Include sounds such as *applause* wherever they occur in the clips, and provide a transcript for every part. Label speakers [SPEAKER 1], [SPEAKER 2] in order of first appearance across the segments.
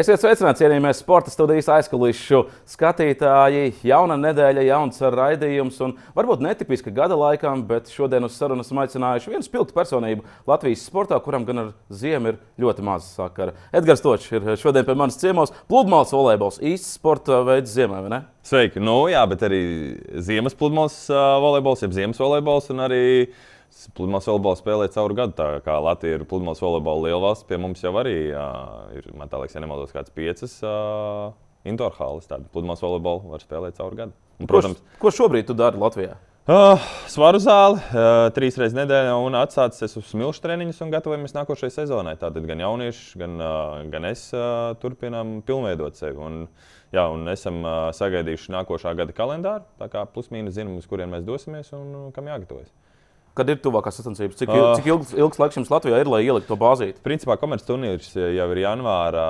[SPEAKER 1] Esiet sveicināti, cienījamie sporta studijas aizkulisku skatītāji. Jauna nedēļa, jauns raidījums un varbūt netipiska gada laikam, bet šodien uz sarunu esam aicinājuši vienu spilgtu personību Latvijas sportā, kuram gan ar ziemu ir ļoti maz sakara. Edgars Točs ir šodien pie manas ciemos. Pludmales volejbols īsts sporta veids ziemā, vai ne?
[SPEAKER 2] Sveiki! Nu, jā, bet arī ziemas pludmales volejbols, jeb ziemas volejbols un arī Pludmales volejbolu spēlē caur gadu. Tā kā Latvija ir pludmales volejbola lielvalsts, pie mums jau arī uh, ir, man liekas, ja nemaldos, kāds piecas uh, indoor hāles. Tāda pludmales volejbola var spēlēt caur gadu.
[SPEAKER 1] Un, protams, ko, ko šobrīd tu dari Latvijā?
[SPEAKER 2] Uh, svaru zāli uh, trīs reizes nedēļā un atsācis uz smilšu treniņus un gatavojamies nākošajai sezonai. Tātad gan jaunieši, gan, uh, gan es uh, turpinām pilnveidot sevi. Un, jā, un esam uh, sagaidījuši nākošā gada kalendāru. Tā kā plus mīnus zinām, uz kurien mēs dosimies un uh, kam jāgatavojas.
[SPEAKER 1] Kad ir tuvākās sacensības? Cik, uh, cik ilgs, ilgs laiks jums Latvijā ir, lai ieliktu to bāzīti?
[SPEAKER 2] Principā komerces turnīrs jau ir janvāra,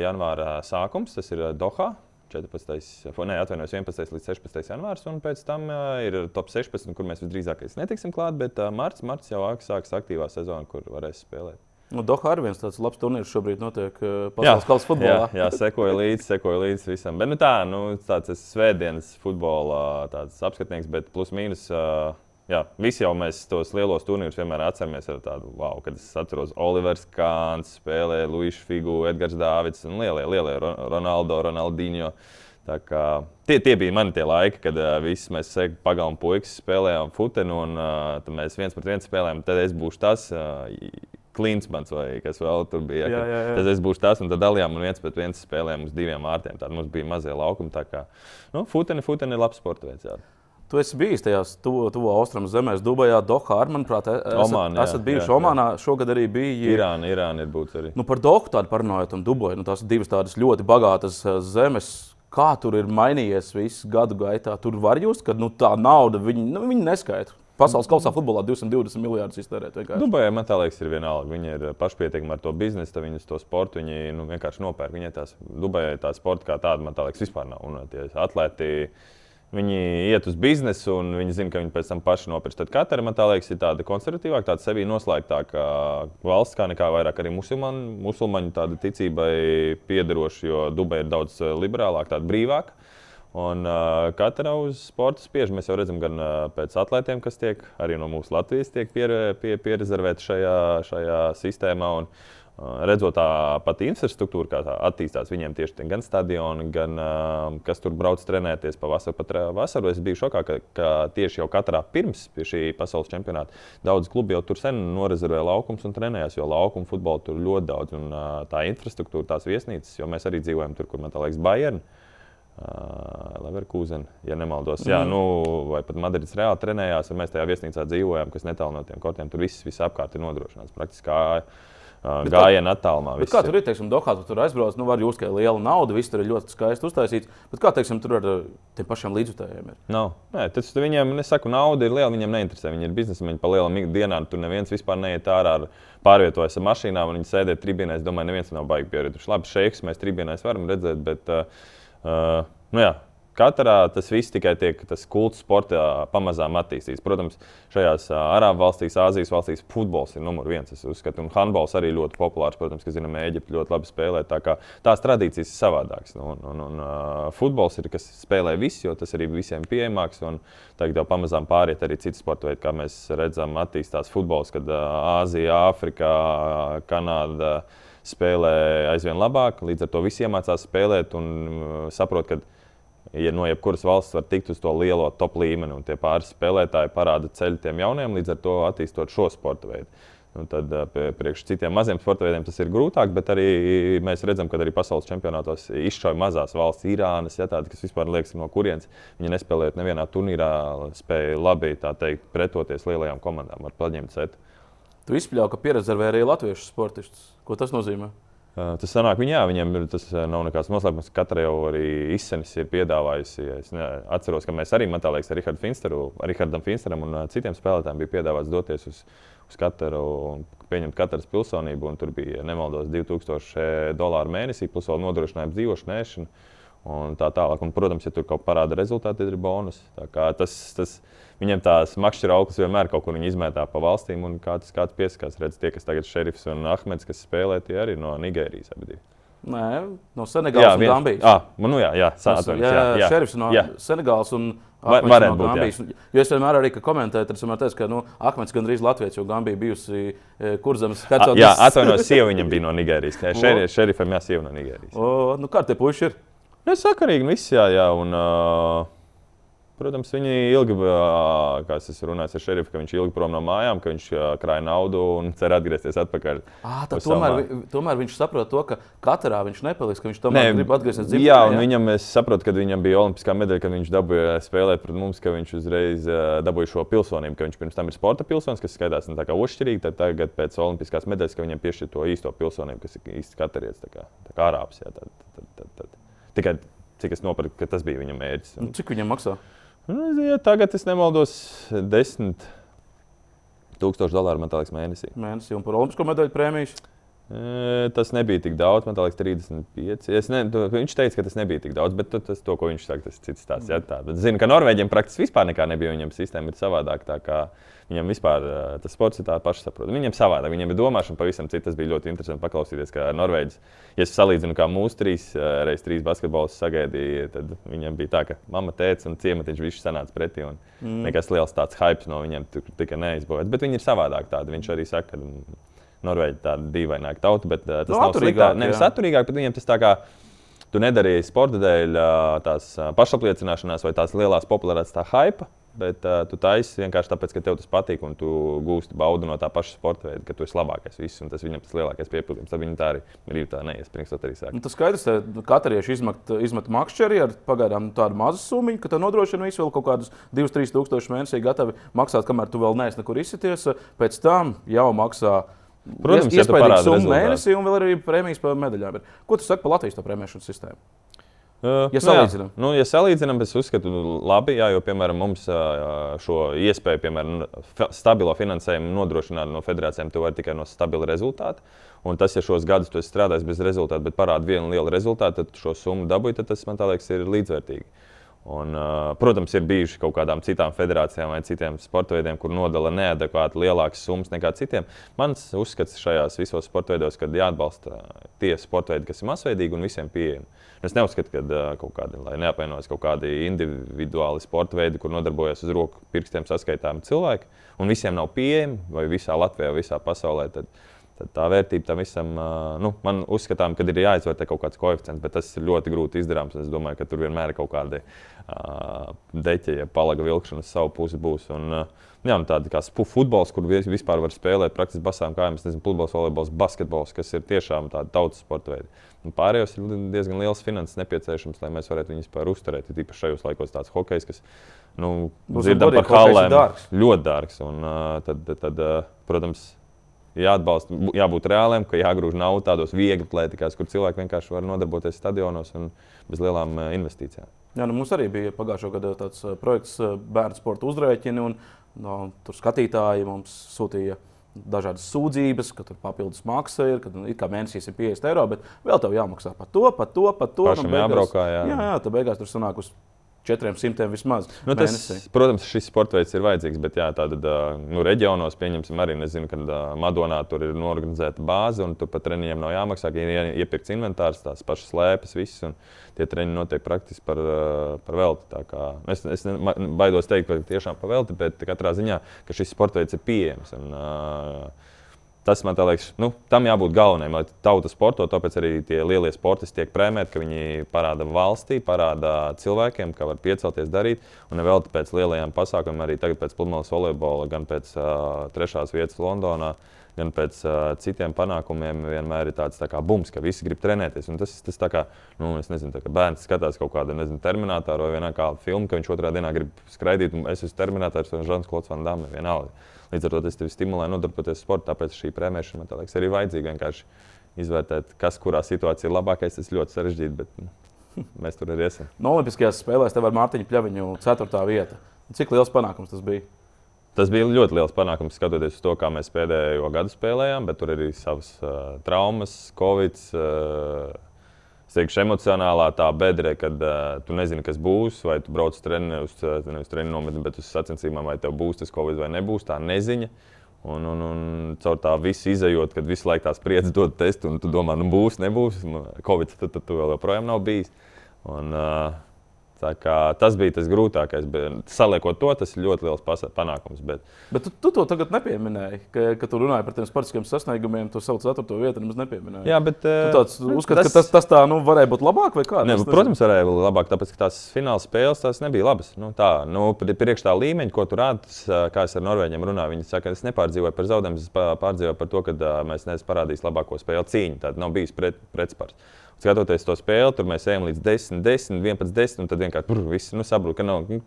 [SPEAKER 2] janvāra sākums, tas ir Dohā. 14. Ne, atvainojos, 11. līdz 16. janvārs, un pēc tam uh, ir top 16, kur mēs visdrīzāk netiksim klāt. Bet uh, marts, marts jau sāksies aktīvā sezona, kur varēs spēlēt.
[SPEAKER 1] Nu, Doha arī viens tāds labs turnīrs šobrīd notiek pasaules kausa futbolā.
[SPEAKER 2] Jā, jā sekoju līdzi, sekoju līdzi visam. Bet, nu, tā, nu, tāds svētdienas futbola apskatnieks, bet plus mīnus. Uh, Jā, visi jau mēs tos lielos turnīrus vienmēr atceramies ar tādu, wow, kad es atceros, Olivers Kāns spēlēja, Luīš Figu, Edgars Dārvids un lielie, lielie Ronaldo, Ronaldinho. Tie, tie bija mani tie laiki, kad uh, visi mēs pagājām puikas, spēlējām futenu, un uh, mēs viens pret vienu spēlējām. Tad es būšu tas uh, Klinsmans vai kas vēl tur bija. Jā, jā, jā. Tad es būšu tas, un tad dalījām un viens pret vienu spēlējām uz diviem vārtiem. Tad mums bija mazie laukumi. Tā kā nu, futeni, futeni ir labs sports veids. Jā.
[SPEAKER 1] Tu esi bijis tajās tuvo tu, austrumu zemēs, Dubajā, Dohā. Manuprāt, e, esat, Oman, jā, esat bijuši jā, Omanā. Jā. Šogad arī bija.
[SPEAKER 2] Irāna, Irāna ir būtis arī.
[SPEAKER 1] Nu, par Dohu tādu parunājot, un Dubaju. Nu, tās divas tādas ļoti bagātas e, zemes. Kā tur ir mainījies viss gadu gaitā? Tur var just, ka nu, tā nauda viņi, nu, viņi neskaita. Pasaules kausā futbolā 220 miljardus iztērēt.
[SPEAKER 2] Dubajā man liekas, ir vienalga. Viņi ir pašpietiekami ar to biznesu, viņi to sportu viņi, nu, vienkārši nopērk. Viņai tās Dubajā tā sporta kā tāda, man liekas, vispār nav. Un tie atlēti Viņi iet uz biznesu, un viņi zina, ka viņi pēc tam paši nopirks. Tad katra, man liekas, ir tāda konservatīvāka, tāda sevi noslēgtāka valsts, kā nekā vairāk arī musulmaņu, musulmaņu ticībai piederoša, jo Dubai ir daudz eh, liberālāka, tāda brīvāka. Un uh, katra uz sporta spiež. Mēs jau redzam, gan uh, pēc atlētiem, kas tiek arī no mūsu Latvijas tiek pier, pie, pierezervēti šajā, šajā sistēmā. Un, uh, redzot tā pati infrastruktūra, kā tā attīstās, viņiem tieši gan stadioni, gan kas tur brauc trenēties pavasarī. Pat vasaru es biju šokā, ka, ka tieši jau katrā pirms šī pasaules čempionāta daudz klubi jau tur sen norezervēja laukums un trenējās, jo laukumu futbolu tur ļoti daudz. Un tā infrastruktūra, tās viesnīcas, jo mēs arī dzīvojam tur, kur man liekas, Bayern. Leverkusen, ja nemaldos. Jā, nu, vai pat Madrids reāli trenējās, un mēs tajā viesnīcā dzīvojām, kas netālu no tiem kortiem. Tur viss, viss apkārt ir nodrošināts. Praktiski gājienu attālumā.
[SPEAKER 1] Kā tur ir, teiksim, Dohā, tu tur aizbrauc, nu, var jūs, ir liela nauda, viss tur ir ļoti skaisti uztaisīts. Bet kā, teiksim, tur ar tiem pašiem līdzjutējiem ir?
[SPEAKER 2] Nav. Nē, tas viņiem, nesaku, nauda ir liela, viņiem neinteresē. Viņi ir biznesmeņi pa lielam dienā, tur neviens vispār neiet ārā ar pārvietojas ar mašīnām, un viņi sēdē tribīnēs. Domāju, neviens nav baigi pieredzējis. Labi, šeiks mēs tribīnēs varam redzēt, bet, uh, nu jā, Katrā tas viss tikai tiek tas kults sportā pamazām attīstīts. Protams, šajās Arābu valstīs, Āzijas valstīs futbols ir numurs viens. Es uzskatu, un handbols arī ļoti populārs. Protams, ka zinām, Eģipte ļoti labi spēlē. Tā tās tradīcijas ir savādākas. Un, un, un, uh, futbols ir kas spēlē visi, jo tas arī visiem pieejamāks. Tagad jau pamazām pāriet arī citi sporta veidi, kā mēs redzam, attīstās futbols, kad Āzija, Āfrika, Kanāda spēlē aizvien labāk. Līdz ar to visi iemācās spēlēt un saprot, ka ja no jebkuras valsts var tikt uz to lielo top līmeni, un tie pāris spēlētāji parāda ceļu tiem jauniem, līdz ar to attīstot šo sporta veidu. Un tad priekš citiem maziem sporta veidiem tas ir grūtāk, bet arī mēs redzam, ka arī pasaules čempionātos izšauja mazās valsts, Irānas, ja, tādi, kas vispār liekas, no kurienes viņi nespēlējot nevienā turnīrā, spēja labi teikt, pretoties lielajām komandām ar paņemt setu.
[SPEAKER 1] Tu izpļauj, ka pieredzēji arī latviešu sportistus. Ko tas nozīmē?
[SPEAKER 2] Tas sanāk, viņa, jā, viņam ir, tas nav nekāds noslēpums. Katra jau arī izsenis ir piedāvājusi. Es ne, atceros, ka mēs arī, man liekas, ar Rihardu Finsteru, Rihardam Finsteram un citiem spēlētājiem bija piedāvāts doties uz, uz katru un pieņemt katras pilsonību. Tur bija, nemaldos, 2000 dolāru mēnesī, plus vēl nodrošinājums dzīvošanu, ēšanu un tā tālāk. Un, protams, ja tur kaut kāda parāda rezultāti, tad ir bonus. Tas, tas, viņiem tās makšķera auglis vienmēr kaut kur izmētā pa valstīm, un kāds, kāds piesakās. Redz, tie, kas tagad ir šerifs un Ahmeds, kas spēlē, tie arī no Nigērijas abi.
[SPEAKER 1] Nē, no Senegālas un Gambijas.
[SPEAKER 2] Ah, nu jā, jā, sā- atvainojos,
[SPEAKER 1] jā, jā,
[SPEAKER 2] jā,
[SPEAKER 1] šerifs no
[SPEAKER 2] jā.
[SPEAKER 1] Senegālas un
[SPEAKER 2] Va-
[SPEAKER 1] Ahmeds
[SPEAKER 2] varētu
[SPEAKER 1] no
[SPEAKER 2] būt, jā.
[SPEAKER 1] Gambijas. Jo es vienmēr arī komentēju, es vienmēr teicu, ka nu, Ahmeds gandrīz Latvijas, jo Gambija bijusi e, kurzemes
[SPEAKER 2] A,
[SPEAKER 1] hercogs.
[SPEAKER 2] jā atvainojos, sieva viņam bija no Nigērijas. Jā, *laughs* šeri, šerifam jā, sieva no Nigērijas.
[SPEAKER 1] O, nu, kā tie puiši ir?
[SPEAKER 2] Nu, sakarīgi, nu, viss, jā, jā. Un, uh, protams, viņi ilgi, kā es runājis ar šerifu, ka viņš ilgi prom no mājām, ka viņš krāja naudu un *laughs* cer atgriezties atpakaļ.
[SPEAKER 1] À, tomēr, vi- tomēr viņš saprot to, ka katrā viņš nepaliks, ka viņš tomēr grib atgriezties dzīvē.
[SPEAKER 2] Jā, un viņam, es saprotu, kad viņam bija olimpiskā medaļa, kad viņš dabūja spēlēt pret mums, ka viņš uzreiz dabūja šo pilsonību, ka viņš pirms tam ir sporta pilsonis, kas skaitās nu, tā kā ošķirīgi, tad tagad pēc olimpiskās medaļas, ka viņam piešķir to īsto pilsonību, kas ir īsti katarietis, tā kā, tā kā arābs. Jā, tad, tad, tad, tad. Tikai cik es nopirku, ka tas bija viņa mērķis. Un,
[SPEAKER 1] Nu, Cik viņam maksā?
[SPEAKER 2] Nu, ja tagad es nemaldos, desmit tūkstoši dolāru man liekas mēnesī.
[SPEAKER 1] Mēnesī un par olimpisko medaļu prēmijas.
[SPEAKER 2] Tas nebija tik daudz, man liekas, 35. Es ne, tu- viņš teica, ka tas nebija tik daudz, bet tas, to, ko viņš saka, tas ir cits stāsts. Ja, tā. Bet zinu, ka Norvēģiem praktiski vispār nekā nebija. Viņam sistēma ir savādāka. Viņam vispār e, tas sports ir tāds pašsaprotams. Viņam savādāk, viņam ir domāšana pavisam cita. Tas bija ļoti interesanti paklausīties, kā Norvēģis. Ja es salīdzinu, kā mūsu trīs e, reizes trīs basketbols sagaidīja, tad viņam bija tā, ka mamma, tēvs un ciematiņš visi sanāca pretī. Mm. Nekas liels tāds hype no viņiem tika neizbūvēts. Bet viņi ir savādāk tādi. Viņš arī saka, ka Norvēģi tāda dīvaināka tauta, bet uh, tas
[SPEAKER 1] Nu,
[SPEAKER 2] nav sliktāk. Nevis atturīgāk, bet viņiem tas tā kā. Tu nedarīji sporta dēļ tās pašapliecināšanās vai tās lielās popularitātes, tā hype, bet uh, tu taisi vienkārši tāpēc, ka tev tas patīk un tu gūsti baudu no tā paša sporta veida, ka tu esi labākais. Viss, un tas viņam tas lielākais piepildījums. Tad viņi tā arī ir tā neiespringstot arī sāk.
[SPEAKER 1] Nu, tas skaidrs, ka katrieši izmet, izmet makšķeri ar pagaidām tādu mazu summu, ka tev nodrošina visu vēl kaut kādus 2-3 tūkstošus mēnesī gatavi maksāt, kamēr tu vēl neesi nekur izsities. Pēc tam jau maksā.
[SPEAKER 2] Protams,
[SPEAKER 1] ies-
[SPEAKER 2] ja tu
[SPEAKER 1] iespaidīgu
[SPEAKER 2] parādi
[SPEAKER 1] summu
[SPEAKER 2] rezultātu.
[SPEAKER 1] mēnesī, un vēl arī prēmijas par medaļām. Ko tu saki par Latvijas to prēmēšanas sistēmu?
[SPEAKER 2] Uh,
[SPEAKER 1] Ja
[SPEAKER 2] nu,
[SPEAKER 1] salīdzinām.
[SPEAKER 2] jā. nu, ja salīdzinām, es uzskatu, labi, jā, jo, piemēram, mums ā, šo iespēju, piemēram, stabilo finansējumu nodrošināt no federācijām, tu vari tikai no stabila rezultāta. Un tas, ja šos gadus tu esi strādājis bez rezultātu, bet parāda vienu lielu rezultātu, tad šo summu dabūji, tad tas, man liekas, ir līdzvērtīgi. Un, uh, protams, ir bijuši kaut kādām citām federācijām vai citiem sporta veidiem, kur nodala neadekvāti lielākas summas nekā citiem. Mans uzskats šajās visos sporta veidos, ka jāatbalsta tie sporta veidi, kas ir masveidīgi un visiem pieejami. Es neuzskatu, ka uh, kaut kādi, lai neapvainojas kaut kādi individuāli sporta veidi, kur nodarbojas uz roku pirkstiem saskaitāmi cilvēki, un visiem nav pieejami, vai visā Latvijā, visā pasaulē. Tad, tad tā vērtība tam visam, nu, man uzskatām, ka ir jāizvērtē kaut kāds koeficients, bet tas ir ļoti grūti izdarāms. Es domāju, ka tur vienmēr ir kaut kādi uh, deķi, ja palaga vilkšana uz savu pusi būs. Un, uh, jā, nu, tādi kā spu- futbols, kur vis- vispār var spēlēt praktiski basām kājām, es nezinu, futbols, volejbols, basketbols, kas ir tiešām tādi tautas sporta veidi. Un pārējos ir diezgan liels finanses nepieciešams, lai mēs varētu viņus vispār uzturēt. Ir īpaši šajos laikos tāds hokejs, kas nu,
[SPEAKER 1] Būs
[SPEAKER 2] dzirdam par hallēm.
[SPEAKER 1] dārgs.
[SPEAKER 2] Ļoti dārgs. Un, uh, tad, tad, tad, uh, protams, jāatbalsta, bū- jābūt reāliem, ka jāgrūž naudu tādos viegli plētikās, kur cilvēki vienkārši var nodarboties stadionos un bez lielām uh, investīcijām.
[SPEAKER 1] Jā, nu mums arī bija pagājušā gada tāds uh, projekts uh, bērnu sporta uzrēķini, un no, tur skatītāji mums sūtīja dažādas sūdzības, ka tur papildus maksa ir, ka nu, it kā mēnesī ir 50 eiro, bet vēl tev jāmaksā par to, par to, par to.
[SPEAKER 2] Pašam jābraukā, jā.
[SPEAKER 1] Jā, jā, tad beigās tur sanāk uz 400 vismaz.
[SPEAKER 2] Nu, tas,
[SPEAKER 1] mēnesī.
[SPEAKER 2] protams, šis sports veids ir vajadzīgs, bet jā, tātad, ā, nu, reģionos, pieņemsim, arī nezinu, kad Madonā tur ir norganizēta bāze, un tur pat treniņiem nav jāmaksā, ka ir ie- iepirkts inventārs, tās pašas slēpes, viss, un tie treniņi notiek praktiski par, par velti. Tā kā Es, es ne- baidos teikt, ka tiešām par velti, bet katrā ziņā, ka šis sports veids ir pieejams. Un, ā, Tas man liekas, nu, tam jābūt galvenajam, lai tauta sporto. Tāpēc arī tie lielie sportisti tiek prēmēti, ka viņi parāda valstī, parāda cilvēkiem, ka var piecelties darīt. Un vēl pēc lielajiem pasākumiem, arī tagad pēc pludmales volejbola, gan pēc uh, trešās vietas Londonā, gan pēc uh, citiem panākumiem vienmēr ir tāds tā kā bums, ka visi grib trenēties. Un tas tas tā kā, nu, nezinu, kā bērns skatās kaut kādu nezinu, terminātoru vai vienā kādu filmu, ka viņš otrā dienā grib skraidīt, un es esmu terminators un Žants Klots Van Damme vienalga. Līdz ar to tas tevi stimulē nodarboties ar sportu, tāpēc šī prēmēšana man liekas arī vajadzīga. Vienkārši izvērtēt, kas kurā situācijā ir labākais, tas ļoti sarežģīti, bet nu, *laughs* mēs tur arī esam.
[SPEAKER 1] No Olimpiskajās spēlēs tev ar Mārtiņu Pļaviņu 4. vieta. Cik liels panākums tas bija?
[SPEAKER 2] Tas bija ļoti liels panākums, skatoties uz to, kā mēs pēdējo gadu spēlējām, bet tur arī savas uh, traumas, covid. Uh, Es teikšu, emocionālā tā bedre, kad uh, tu nezini, kas būs, vai tu brauc uz treniņu, uz, treniņu nometni, bet uz sacensībām, vai tev būs tas covid vai nebūs, tā neziņa. Un, un, un caur tā visu izējot, kad visu laiku tās spriedzes dod testu, un tu domā, nu būs, nebūs. Covid tad, tad tu vēl joprojām nav bijis. Un, uh, Tas bija tas grūtākais. Saliekot to, tas ir ļoti liels panākums. Bet,
[SPEAKER 1] bet tu, tu to tagad nepieminēji, ka, ka tu runāji par tiem sportiskiem sasniegumiem. Tu savu ceturto vietu nemaz nepieminēji.
[SPEAKER 2] Jā, bet
[SPEAKER 1] tu uzskati, tas, tas, tas tā nu, varēja būt labāk vai kā?
[SPEAKER 2] Ne, tas, protams, varēja būt labāk, tāpēc ka tās fināla spēles tās nebija labas. Nu, tā, nu, priekš tā līmeņa, ko tu rādi, kā es ar Norvēģiem runāju, viņi saka, es nepārdzīvoju par zaudējumu, es pārdzīvoju par to, ka mēs neesam parādījuši labāko spēli cīņu. Tāda nav bijis pret, pretspārs skatoties to spēli, tur mēs ejam līdz 10, 10, 11, 10, un tad vienkārši tur viss nu, sabrūk. Nu,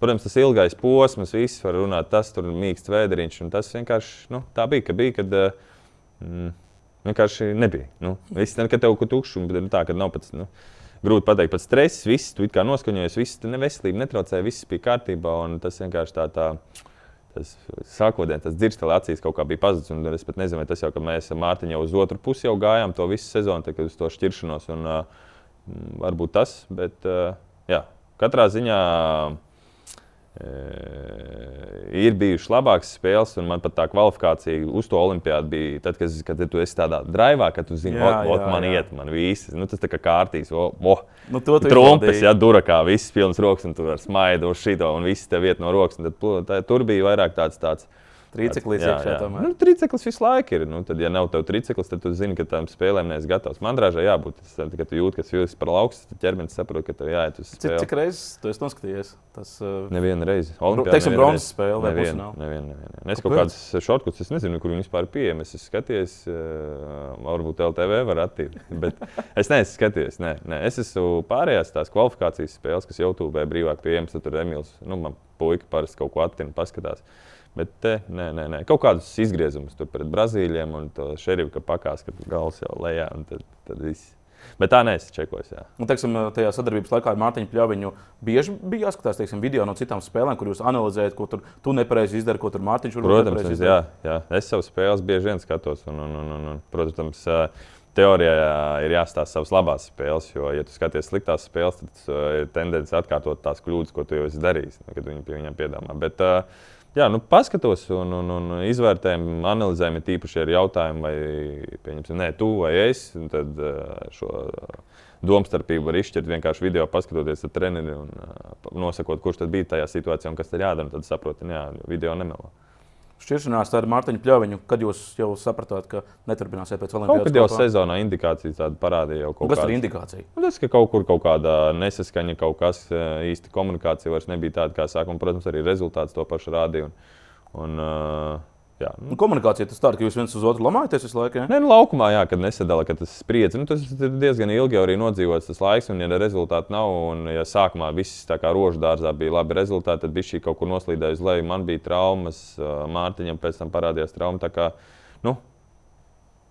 [SPEAKER 2] protams, tas ilgais posms, viss var runāt, tas tur mīksts vēderiņš, un tas vienkārši nu, tā bija, ka bija, kad eh, mm, vienkārši nebija. Nu, viss nekad tev kaut tukšs, un tā, kad nav pats. Nu, Grūti pateikt, pats stress, viss, tu kā noskaņojies, viss, neveselība netraucēja, viss bija kārtībā, un tas vienkārši tā, tā tas sākotnēji tas dzirkstēlis acīs kaut kā bija pazudis. Es pat nezinu, vai tas jau, ka mēs jau uz otru pusi jau gājām to visu sezonu, tad, kad uz to šķiršanos. Un, uh, varbūt tas, bet uh, jā, katrā ziņā. Ir bijušas labākas spēles, un man pat tā kvalifikācija uz to olimpiādu bija tad, kad, kad tu esi tādā drāvā, ka tu zini, ka man jā. iet, man viss. Nu, tas tā kā kārtīs, o, o. Nu, trumpes, ja durakā, viss pilns rokas, un tu vari smaidu uz šito, un viss tev iet no rokas. Tad, tā, tur bija vairāk tāds. tāds
[SPEAKER 1] Trīceklis iekšā
[SPEAKER 2] tomēr. Nu, trīceklis visu laiku ir. Nu, tad, ja nav tev trīceklis, tad tu zini, ka tam spēlēm neesi gatavs. Man drāžā jābūt. Tas, kad tu jūti, ka jūtas par augstu, tad ķermenis saprot, ka tev jāiet uz
[SPEAKER 1] spēli. Cik, cik reizes tu esi noskatījies? Tas,
[SPEAKER 2] uh... Nevienu reizi.
[SPEAKER 1] Teiksim, bronzas spēle vai
[SPEAKER 2] nevienu, nevienu, nevienu. Es kaut kādas šortkuts, es nezinu, kur viņi vispār pieejami. Es esmu skatījies, uh, varbūt LTV var attīstīt. *laughs* Bet es neesmu skatījies. Nē, nē. Es esmu pārējās tās kvalifikācijas spēles, kas YouTube brīvāk pieejamas. Tur Emīls, nu, man puika parasti kaut ko attina, paskatās. Bet te, nē, nē, nē. kaut kādus izgriezumus tur pret Brazīlijiem un to šerifu, ka pakās, ka gals jau lejā un tad, tad viss. Bet tā čekojis.
[SPEAKER 1] Un, teiksim, tajā sadarbības laikā ar Mārtiņu Pļaviņu bieži bija jāskatās teiksim, video no citām spēlēm, kur jūs analizējat, ko tur tu nepareizi izdari, ko tur Mārtiņš
[SPEAKER 2] var Protams, es, jā, jā. es savus spēles bieži vien skatos. Un, un, un, un, un, protams, teorijā ir jāstāsta savas labās spēles, jo, ja tu skaties sliktās spēles, tad ir tendence atkārtot tās kļūdas, ko tu jau esi darījis, kad viņi pie viņiem piedāvā. Bet, uh, Jā, nu, paskatos un, un, un izvērtējam, analizējam, ja īpaši ir jautājumi, vai pieņemsim, nē, tu vai es. Tad šo domstarpību var izšķirt vienkārši video, paskatoties ar treneri un nosakot, kurš tad bija tajā situācijā un kas tur jādara. Tad saproti, ka video nemelo
[SPEAKER 1] šķiršanās ar Mārtiņu Pļaviņu, kad jūs jau sapratāt, ka neturpināsiet pēc Olimpijas?
[SPEAKER 2] Kaut kad jau sezonā indikācijas tāda parādīja. Jau
[SPEAKER 1] kas ir indikācija?
[SPEAKER 2] Nu, tas, ka kaut kur kaut kāda nesaskaņa, kaut kas īsti komunikācija vairs nebija tāda, kā sākumā. Protams, arī rezultāts to pašu rādīja. Un, un, uh, Jā,
[SPEAKER 1] nu. Komunikācija tas tāda, ka jūs viens uz otru lamājaties visu laiku. Ja?
[SPEAKER 2] Nē, nu, laukumā, jā, kad nesadala, ka tas spriedzi. Nu, tas ir diezgan ilgi arī nodzīvots tas laiks, un ja rezultātu nav, un ja sākumā viss tā kā rožu dārzā bija labi rezultāti, tad bija šī kaut kur noslīdēja uz leju. Man bija traumas, Mārtiņam pēc tam parādījās trauma. Kā, nu,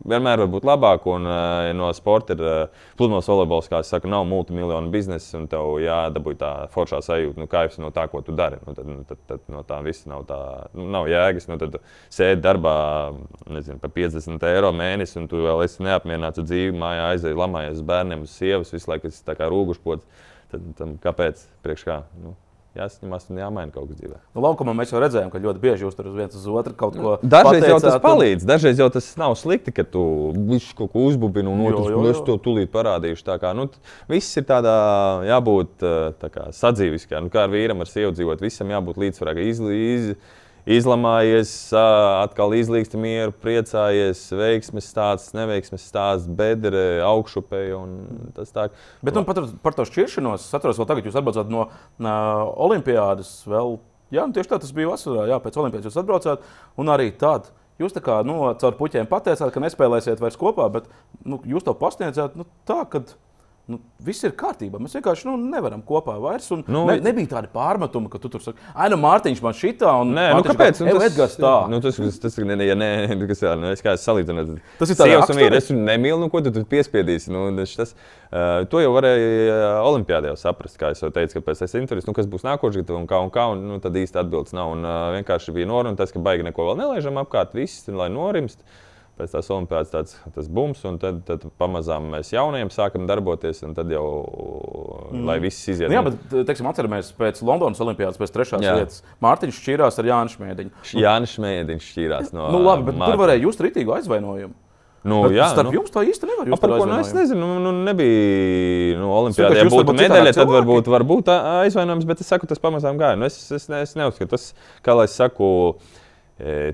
[SPEAKER 2] vienmēr var būt labāk. Un, uh, no sporta ir uh, pludmales volejbols, kā es saku, nav multimiljonu biznesa, un tev jādabūj tā foršā sajūta, nu, kaifs no tā, ko tu dari. Nu, tad, nu, tad, tad no tā viss nav, tā, nu, nav jēgas. Nu, tad sēdi darbā nezinu, par 50 eiro mēnesi, un tu vēl esi neapmierināts ar dzīvi, mājā aizēji, lamājies bērniem, uz sievas, visu laiku esi rūgušpots. Tad, tad kāpēc? Priekš kā? Nu, jāsaņemās un jāmaina kaut kas dzīvē.
[SPEAKER 1] Nu, laukumā mēs jau redzējām, ka ļoti bieži jūs tur uz viens uz otru kaut ko
[SPEAKER 2] Dažreiz pateicāt, jau tas palīdz, un... dažreiz jau tas nav slikti, ka tu kaut ko uzbūvi un otrs puses to tūlīt parādīšu. Tā kā, nu, viss ir tādā jābūt tā kā, sadzīviskā, nu, kā ar vīram, ar sievu dzīvot, visam jābūt līdzsvarā, izlīdzi izlamājies, atkal izlīgst mieru, priecājies, veiksmes stāsts, neveiksmes stāsts, bedre, augšupē. Tas tā.
[SPEAKER 1] Bet nu, par, par to šķiršanos, es atceros, vēl tagad jūs atbraucāt no Olimpiādas. Vēl, jā, nu, tieši tā tas bija vasarā, jā, pēc Olimpijas jūs atbraucāt. Un arī tad jūs tā kā nu, caur puķiem pateicāt, ka nespēlēsiet vairs kopā, bet nu, jūs to pasniedzāt nu, tā, ka Nu, viss ir kārtībā. Mēs vienkārši nu, nevaram kopā vairs. Nu, ne, nebija tāda pārmetuma, ka tu tur saki, ah, nu, Mārtiņš man šitā, un
[SPEAKER 2] nē, nu, kāpēc?
[SPEAKER 1] Nu, tas, Edgars tā.
[SPEAKER 2] Nu, tas, tas, tas, ne, ja nē, kas, jā, nu, es kā es salīdzinu.
[SPEAKER 1] Tas ir tāds,
[SPEAKER 2] ka es viņu nemīlu, nu, ko tu tur piespiedīsi. Nu, tas, uh, to jau varēja uh, Olimpijādē saprast, kā es jau teicu, ka pēc tam intereses, nu, kas būs nākošais gads un kā un kā, un nu, tad īsti atbildes nav. Un uh, vienkārši bija norma tas, ka baigi neko vēl nelaižam apkārt, viss, lai norimst. Pēc tās olimpiādas tāds, tas bums, un tad, tad pamazām mēs jauniem sākam darboties, un tad jau, mm. lai viss iziet.
[SPEAKER 1] Nu, jā, bet, teiksim, atceramies pēc Londonas olimpiādas, pēc trešās jā. vietas. Mārtiņš šķīrās ar Jānu Šmēdiņu.
[SPEAKER 2] Jānis Šmēdiņš šķīrās no.
[SPEAKER 1] Nu, labi, bet Mārtiņa. tur varēja just ritīgu aizvainojumu.
[SPEAKER 2] Nu, bet jā,
[SPEAKER 1] starp
[SPEAKER 2] nu,
[SPEAKER 1] jums tā īsti nevar būt.
[SPEAKER 2] Par ko nu, es nezinu, nu, nu nebija nu, Olimpijāda. Ja būtu medaļa, tad varbūt, varbūt aizvainojums, bet es saku, tas pamazām gāja. Nu, es, es, es neuzskatu, tas, kā lai es saku,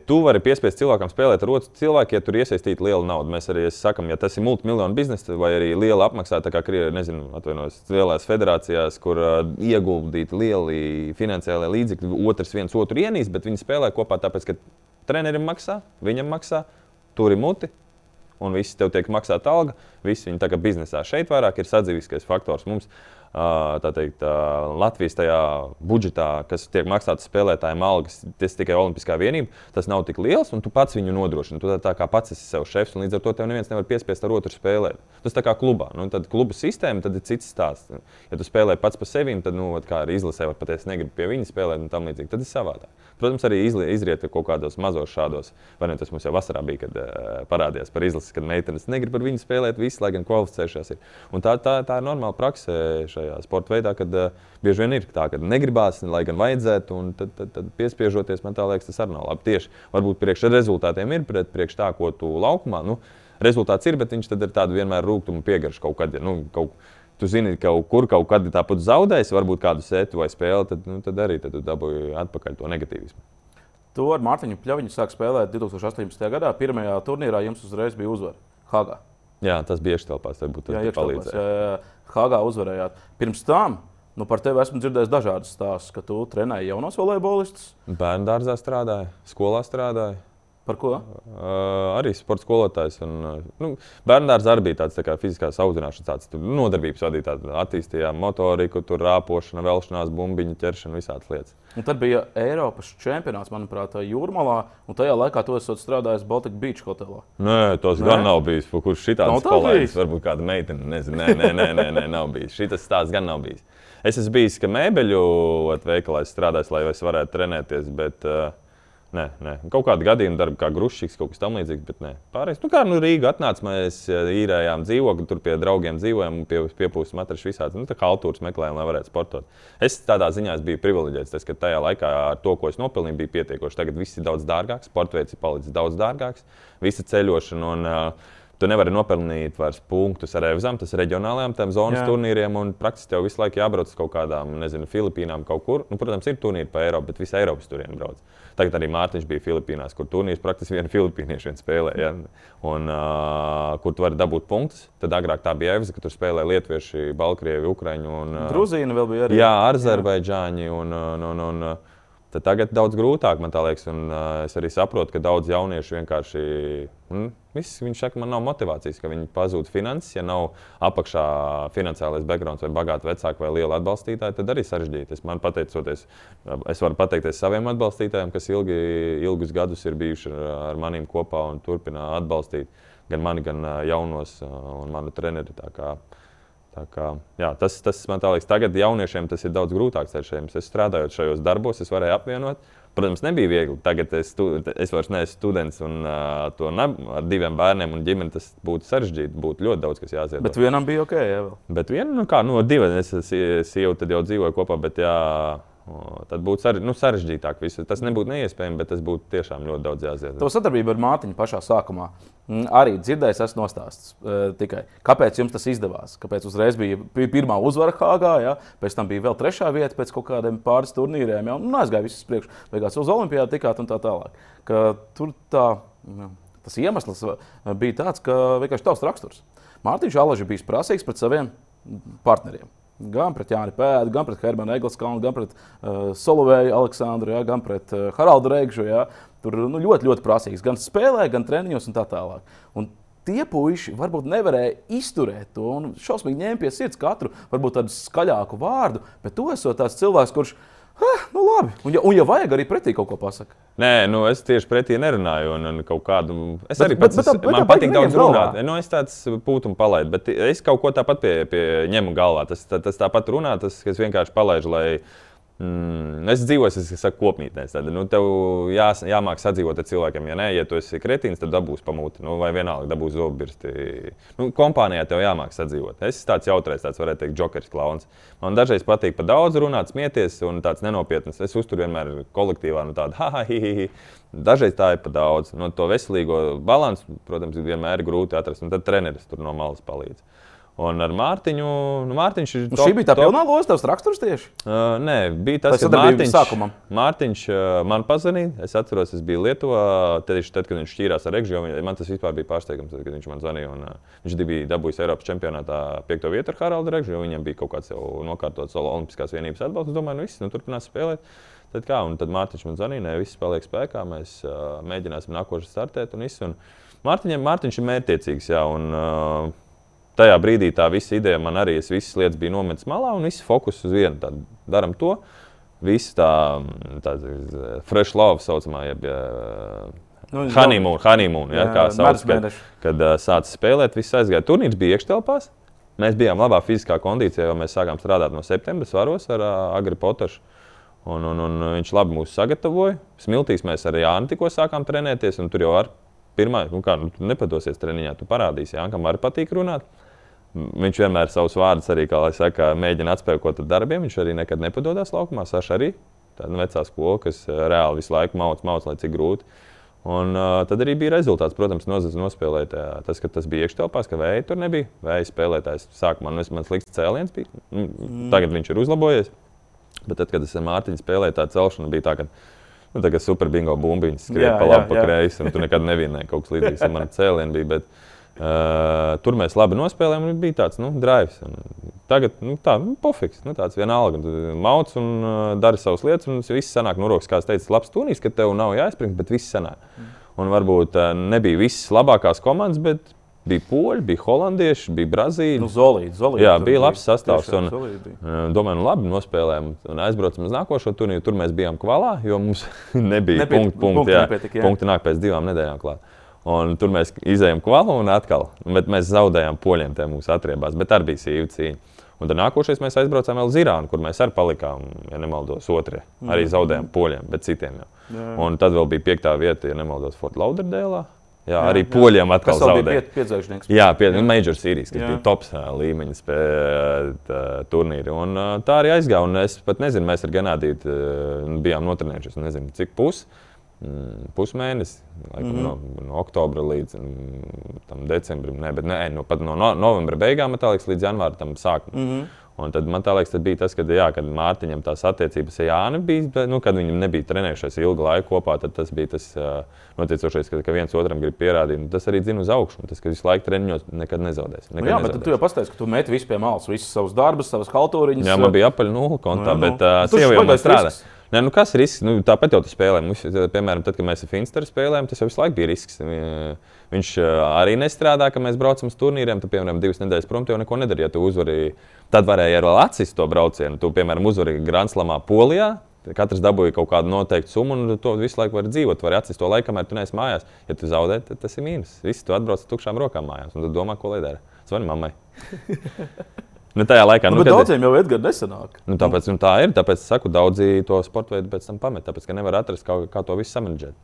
[SPEAKER 2] Tu vari piespiest cilvēkam spēlēt ar otru cilvēku, ja tur iesaistīta liela nauda. Mēs arī sakām, ja tas ir multimiljonu biznesa vai arī liela apmaksāta, kā krievi, nezinu, atvainojos, lielās federācijās, kur uh, ieguldīti lieli finansiālie līdzekļi, otrs viens otru ienīst, bet viņi spēlē kopā tāpēc, ka trenerim maksā, viņam maksā, tur ir muti. Un viss tev tiek maksāta alga. Visi viņi tā kā biznesā šeit vairāk ir sadzīviskais faktors. Mums teikt, Latvijas tajā budžetā, kas tiek maksāts spēlētājiem algas, tas tikai Olimpiskā vienība, tas nav tik liels, un tu pats viņu nodrošini. Tu tā, tā kā pats esi sev šefs, un līdz ar to tev neviens nevar piespiest ar otru spēlēt. Tas tā kā klubā. Nu, tad kluba sistēma tad ir cits stāsts. Ja tu spēlē pats par sevi, tad, nu, kā arī izlasē, var patiesi negribu pie viņa spēlēt, un tam līdzīgi. Tad ir savādāk. Protams, arī izriet kaut kādos mazos šādos. Vai ne tas mums jau vasarā bija, kad uh, parādījās par izlasi, kad meitenes negrib ar viņu spēlēt, visu, lai gan kvalificējušās ir. Un tā, tā, tā ir normāla praksa šajā šajā sporta veidā, kad uh, bieži vien ir tā, ka negribās, lai gan vajadzētu, un tad, tad, tad piespiežoties, man liekas, tas arī nav labi. Tieši varbūt priekš rezultātiem ir, bet priekš tā, ko tu laukumā, nu, rezultāts ir, bet viņš tad ir tāds vienmēr rūkstošs piegarš kaut kad. Ja, nu, kaut, Tu zini, ka kaut kur kaut kad tāpat zaudējis, varbūt kādu sētu vai spēli, tad, nu, tad arī tad dabūji atpakaļ to negatīvismu.
[SPEAKER 1] To ar Mārtiņu Pļaviņu sāk spēlēt 2018. gadā. Pirmajā turnīrā jums uzreiz bija uzvara Hagā.
[SPEAKER 2] Jā, tas bija iekštelpās, tas būtu
[SPEAKER 1] palīdzējis. Hāgā uzvarējāt. Pirms tam nu, par tevi esmu dzirdējis dažādas stāstus, ka tu trenēji jaunos volejbolistus.
[SPEAKER 2] Bērnu dārzā strādāju, skolā strādāju.
[SPEAKER 1] Par ko?
[SPEAKER 2] Uh, arī sports skolotājs. Un, nu, Bērnās arī bija tāds tā fiziskās audzināšanas, tāds nodarbības vadītājs. Attīstījām motoriku, tur rāpošana, velšanās, bumbiņu ķeršana, visādas lietas.
[SPEAKER 1] Un tad bija Eiropas čempionāts, manuprāt, Jūrmalā. Un tajā laikā tu esat strādājis Baltic Beach hotelā.
[SPEAKER 2] Nē, tas nē? gan nav bijis. Kurš šitāds kolēģis? Varbūt kāda meitene. Nezinu. Nē, nē, nē, nē, nē, nav bijis. Šitas stāsts gan nav bijis. Es esmu bijis, ka mēbeļu veikalā strādājis, lai es varētu trenēties. Bet, uh, Nē, nē. kaut kāda gadījuma darba, kā grūšķis, kaut kas tamlīdzīgs, bet nē. Pārējais, nu, kā nu, Rīga atnāca, mēs īrējām dzīvokli, tur pie draugiem dzīvojām, pie, piepūstam matrašu visādi. Nu, tā kā altūras meklējām, lai varētu sportot. Es tādā ziņā es biju privileģēts, tas, ka tajā laikā ar to, ko es nopelnīju, bija pietiekoši. Tagad viss ir daudz dārgāks, sporta veids ir palicis daudz dārgāks, visa ceļošana. Un, uh, Tu nevari nopelnīt vairs punktus ar Evzām, tas ir reģionālajām zonas Jā. turnīriem. Praktiski tev visu laiku jābrauc uz kaut kādām, nezinu, Filipīnām kaut kur. Nu, protams, ir turnīri pa Eiropu, bet visa Eiropas turieni brauc. Tagad arī Mārtiņš bija Filipīnās, kur turnīrs praktiski viena filipīnieša vien spēlē. Ja? Un, uh, kur tu vari dabūt punktus. Tad agrāk tā bija Evza, ka tur spēlēja Lietuvieši, Baltkrievi, Ukraiņu un
[SPEAKER 1] uh, Grūzīna vēl bija arī.
[SPEAKER 2] Jā, Azerbaidžāņi. Un, un, un, un, un, Tad tagad daudz grūtāk, man liekas, un uh, es arī saprotu, ka daudz jauniešu vienkārši. Mm, viss, viņš saka, man nav motivācijas, ka viņi pazūd finanses. Ja nav apakšā finansiālais background vai bagāti vecāki vai liela atbalstītāji, tad arī sarežģīti. Es, pateicoties, es varu pateikties saviem atbalstītājiem, kas ilgi, ilgus gadus ir bijuši ar maniem kopā un turpina atbalstīt gan mani, gan jaunos un manu treneri. Kā, jā, tas, tas man liekas, tagad jauniešiem tas ir daudz grūtāk ceļš. Es strādāju šajos darbos, es varēju apvienot. Protams, nebija viegli. Tagad es, stu, es vairs neesmu students un uh, to ne, ar diviem bērniem un ģimeni tas būtu sarežģīti. Būtu ļoti daudz, kas jāzina.
[SPEAKER 1] Bet vienam bija ok. Jā, vēl.
[SPEAKER 2] bet viena, nu kā, no nu, diviem es sievu tad jau dzīvoju kopā. Bet, jā, Tad būtu sare, nu, sarežģītāk. Visu. Tas nebūtu neiespējami, bet tas būtu tiešām ļoti daudz jāziet.
[SPEAKER 1] To sadarbību ar mātiņu pašā sākumā mm, arī dzirdējis, esmu nostāstis. Uh, tikai kāpēc jums tas izdevās? Kāpēc uzreiz bija pirmā uzvara Hāgā, ja? pēc tam bija vēl trešā vieta pēc kaut kādiem pāris turnīriem, ja? un nu, aizgāja viss uz priekšu, beigās uz Olimpijādu tikāt un tā tālāk. Ka tur tā, ja, tas iemesls bija tāds, ka vienkārši tavs raksturs. Mārtiņš Alaži bija prasīgs pret saviem partneriem. Gan pret Jāni Pēdu, gan pret Hermanu Egliskalnu, gan pret uh, Solovēju Aleksandru, ja, gan pret uh, Haraldu Reigšu. Ja. Tur nu, ļoti, ļoti prasīgs. Gan spēlē, gan treniņos un tā tālāk. Un tie puiši varbūt nevarēja izturēt to un šausmīgi ņēma pie sirds katru, varbūt tādu skaļāku vārdu, bet tu esi tāds cilvēks, kurš ir Ha, nu labi. Un, ja, un, ja vajag, arī pretī kaut ko pasakāt.
[SPEAKER 2] Nē, nu es tieši pretī nerunāju. Un, un kādu, es bet, arī pats, bet, bet, bet, man patīk daudz runāt. Nu, es tāds pūtumu palaidu, bet es kaut ko tāpat pie, pie ņemu galvā. Tas, tā, tas tāpat runā, tas, es vienkārši palaidu, lai Mm, es dzīvoju, es saku, kopmītnēs. Tad, nu, tev jā, jāmāk sadzīvot ar cilvēkiem. Ja nē, ja tu esi kretīns, tad dabūs pamūti. Nu, vai vienalga dabūs zobirsti. Nu, kompānijā tev jāmāk sadzīvot. Es esmu tāds jautrais, tāds varētu teikt, jokers, klauns. Man dažreiz patīk par daudz runāt, smieties, un tāds nenopietns. Es uzturu vienmēr kolektīvā, nu tādu ha, ha, hi, hi, hi. Dažreiz tā ir par daudz. No nu, to veselīgo balansu, protams, vienmēr ir grūti atrast. Un tad treneris tur no malas palīdz. Un ar Mārtiņu. Nu, Mārtiņš ir.
[SPEAKER 1] Nu, top, šī bija tā pilnā loza, tas raksturs tieši.
[SPEAKER 2] Uh, nē, bija tas, kas Mārtiņš, sākumam. Mārtiņš uh, man pazvanīja. Es atceros, es biju Lietuvā. Tieši tad, kad viņš šķīrās ar Regžiju, man tas vispār bija pārsteigums, tad, kad viņš man zvanīja. Un, uh, viņš bija dabūjis Eiropas čempionātā piekto vietu ar Haraldu Regžiju. Viņam bija kaut kāds jau nokārtots Olimpiskās vienības atbalsts. Es domāju, nu viss, nu, turpinās spēlēt. Tad, kā, tad Mārtiņš man zvanīja, ne viss paliek spēkā. Mēs uh, mēģināsim nākošais startēt un viss. Un Mārtiņam, Mārtiņš ir mērķiecīgs. Jā, un, uh, tajā brīdī tā visa ideja man arī, es visas lietas biju nometis malā un viss fokus uz vienu. Tad daram to. Viss tā, tā fresh love saucamā, jeb nu, honeymoon, honeymoon ja, jā, kā sauc, kad, kad uh, sācis spēlēt, viss aizgāja. Turnīrs bija iekštelpās. Mēs bijām labā fiziskā kondīcijā, jo mēs sākām strādāt no septembra svaros ar uh, Agri Potašu. Un, un, un viņš labi mūs sagatavoja. Smiltīs mēs ar Jānu tikko sākām trenēties, un tur jau ar pirmā, nu kā, nu, tu nepadosies treniņā, tu parādīsi, Jā, kam arī patīk runāt. Viņš vienmēr savus vārdus arī, kā lai saka, mēģina atspēkot ar darbiem. Viņš arī nekad nepadodas laukumā. Saša arī tāda vecā skola, kas eh, reāli visu laiku mauc, mauc, lai cik grūti. Un, uh, tad arī bija rezultāts. Protams, nospēlēt uh, tas, ka tas bija iekštelpās, ka vēja tur nebija. Vēja spēlētājs sākumā nu, man slikts cēliens bija. Nu, mm. Tagad viņš ir uzlabojies. Bet tad, kad es ar Mārtiņu spēlēju, tā celšana bija tā, ka nu, tā super bingo bumbiņas skrieja pa labi, pa kreisi. Tu nekad nevienēji kaut kas līdzīgs ar mani cēlienu. Bija, bet, Uh, tur mēs labi nospēlējām, un bija tāds nu, drives. Un tagad nu, tā nu, pofiks, nu, tāds vienalga. Mauc un uh, dara savas lietas, un viss sanāk no rokas. Kā es teicu, labs turnīrs, ka tev nav jāizspring, bet viss sanāk. Mm. Un varbūt uh, nebija visas labākās komandas, bet bija poļi, bija holandieši, bija brazīļi.
[SPEAKER 1] Nu, zolīti, zolīti,
[SPEAKER 2] Jā, bija labs sastāvs. Un, uh, domāju, nu, labi, nospēlējām un aizbraucam uz nākošo turnīru. Tur mēs bijām kvalā, jo mums *laughs* nebija punktu. Punkti, punkti, jā. punkti nāk pēc divām nedēļām klāt. Un tur mēs izējām kvalu un atkal. Bet mēs zaudējām poļiem, tie mūsu atriebās. Bet arī bija sīva cīņa. Un tad nākošais mēs aizbraucām vēl uz Irānu, kur mēs arī palikām, ja nemaldos, otrē. Arī mm. zaudējām poļiem, bet citiem jau. Jā. Un tad vēl bija piektā vieta, ja nemaldos, Fort Lauderdēlā. Jā, jā, arī jā. poļiem atkal zaudēja.
[SPEAKER 1] Piedzēkšnieks.
[SPEAKER 2] Jā, pie, Major Series, kas jā. bija tops līmeņa spē, tā, turnīri. Un, tā arī aizgāja. Es pat nezinu, mēs ar Ganādītu bijām notrenējušies, nezinu, cik pusi. Mm, pusmēnesis, laikam, mm -hmm. no, no oktobra līdz mm, decembrim. Ne, bet ne, no, pat no, no novembra beigām, liekas, līdz janvāra tam sākumam. Mm -hmm. Un tad man liekas, tas bija tas, kad, jā, kad Mārtiņam tās attiecības ar Jānu bija, nu, kad viņi nebija trenējušies ilgu laiku kopā. Tas bija tas uh, notiecošais, ka, ka viens otram grib pierādīt. Un tas arī zina uz augšu. Tas, ka visu laiku treniņos nekad nezaudēs.
[SPEAKER 1] Nekad nu, jā, nezaudēs. bet tu jau pastāstīji, ka tu meti visu pie malas, visas savas darbus, savas haltūriņas.
[SPEAKER 2] Jā, man bija apaļ nulle kontā, nu, jā, nu. bet uh, sieva jau man strādā. Nē, nu kas ir risks? Nu, tāpat jau tas spēlē. Mums, piemēram, tad, kad mēs ar Finsteru spēlējām, tas jau visu laiku bija risks. Viņš arī nestrādā, kad mēs braucam uz turnīriem. Tad, piemēram, divas nedēļas prom, jau neko nedarīja. Ja tu uzvarēji, tad varēja arī atsist to braucienu. Tu, piemēram, uzvarēji Grandslamā Polijā. Katrs dabūja kaut kādu noteiktu summu, un to visu laiku var dzīvot. Var atsist to laiku, kamēr tu neesi mājās. Ja tu zaudē, tad tas ir mīnus. Viss tu atbrauc ar tukšām rokām mājās, un tu domā, ko lai dara. Zvani mammai. *laughs* Nu, tajā laikā,
[SPEAKER 1] nu, nu, daudziem jau Edgars nesanāk.
[SPEAKER 2] Nu, tāpēc, nu, tā ir. Tāpēc es saku, daudzi to sporta veidu pēc tam pamet. Tāpēc, ka nevar atrast, kā, kā to visu samanģēt.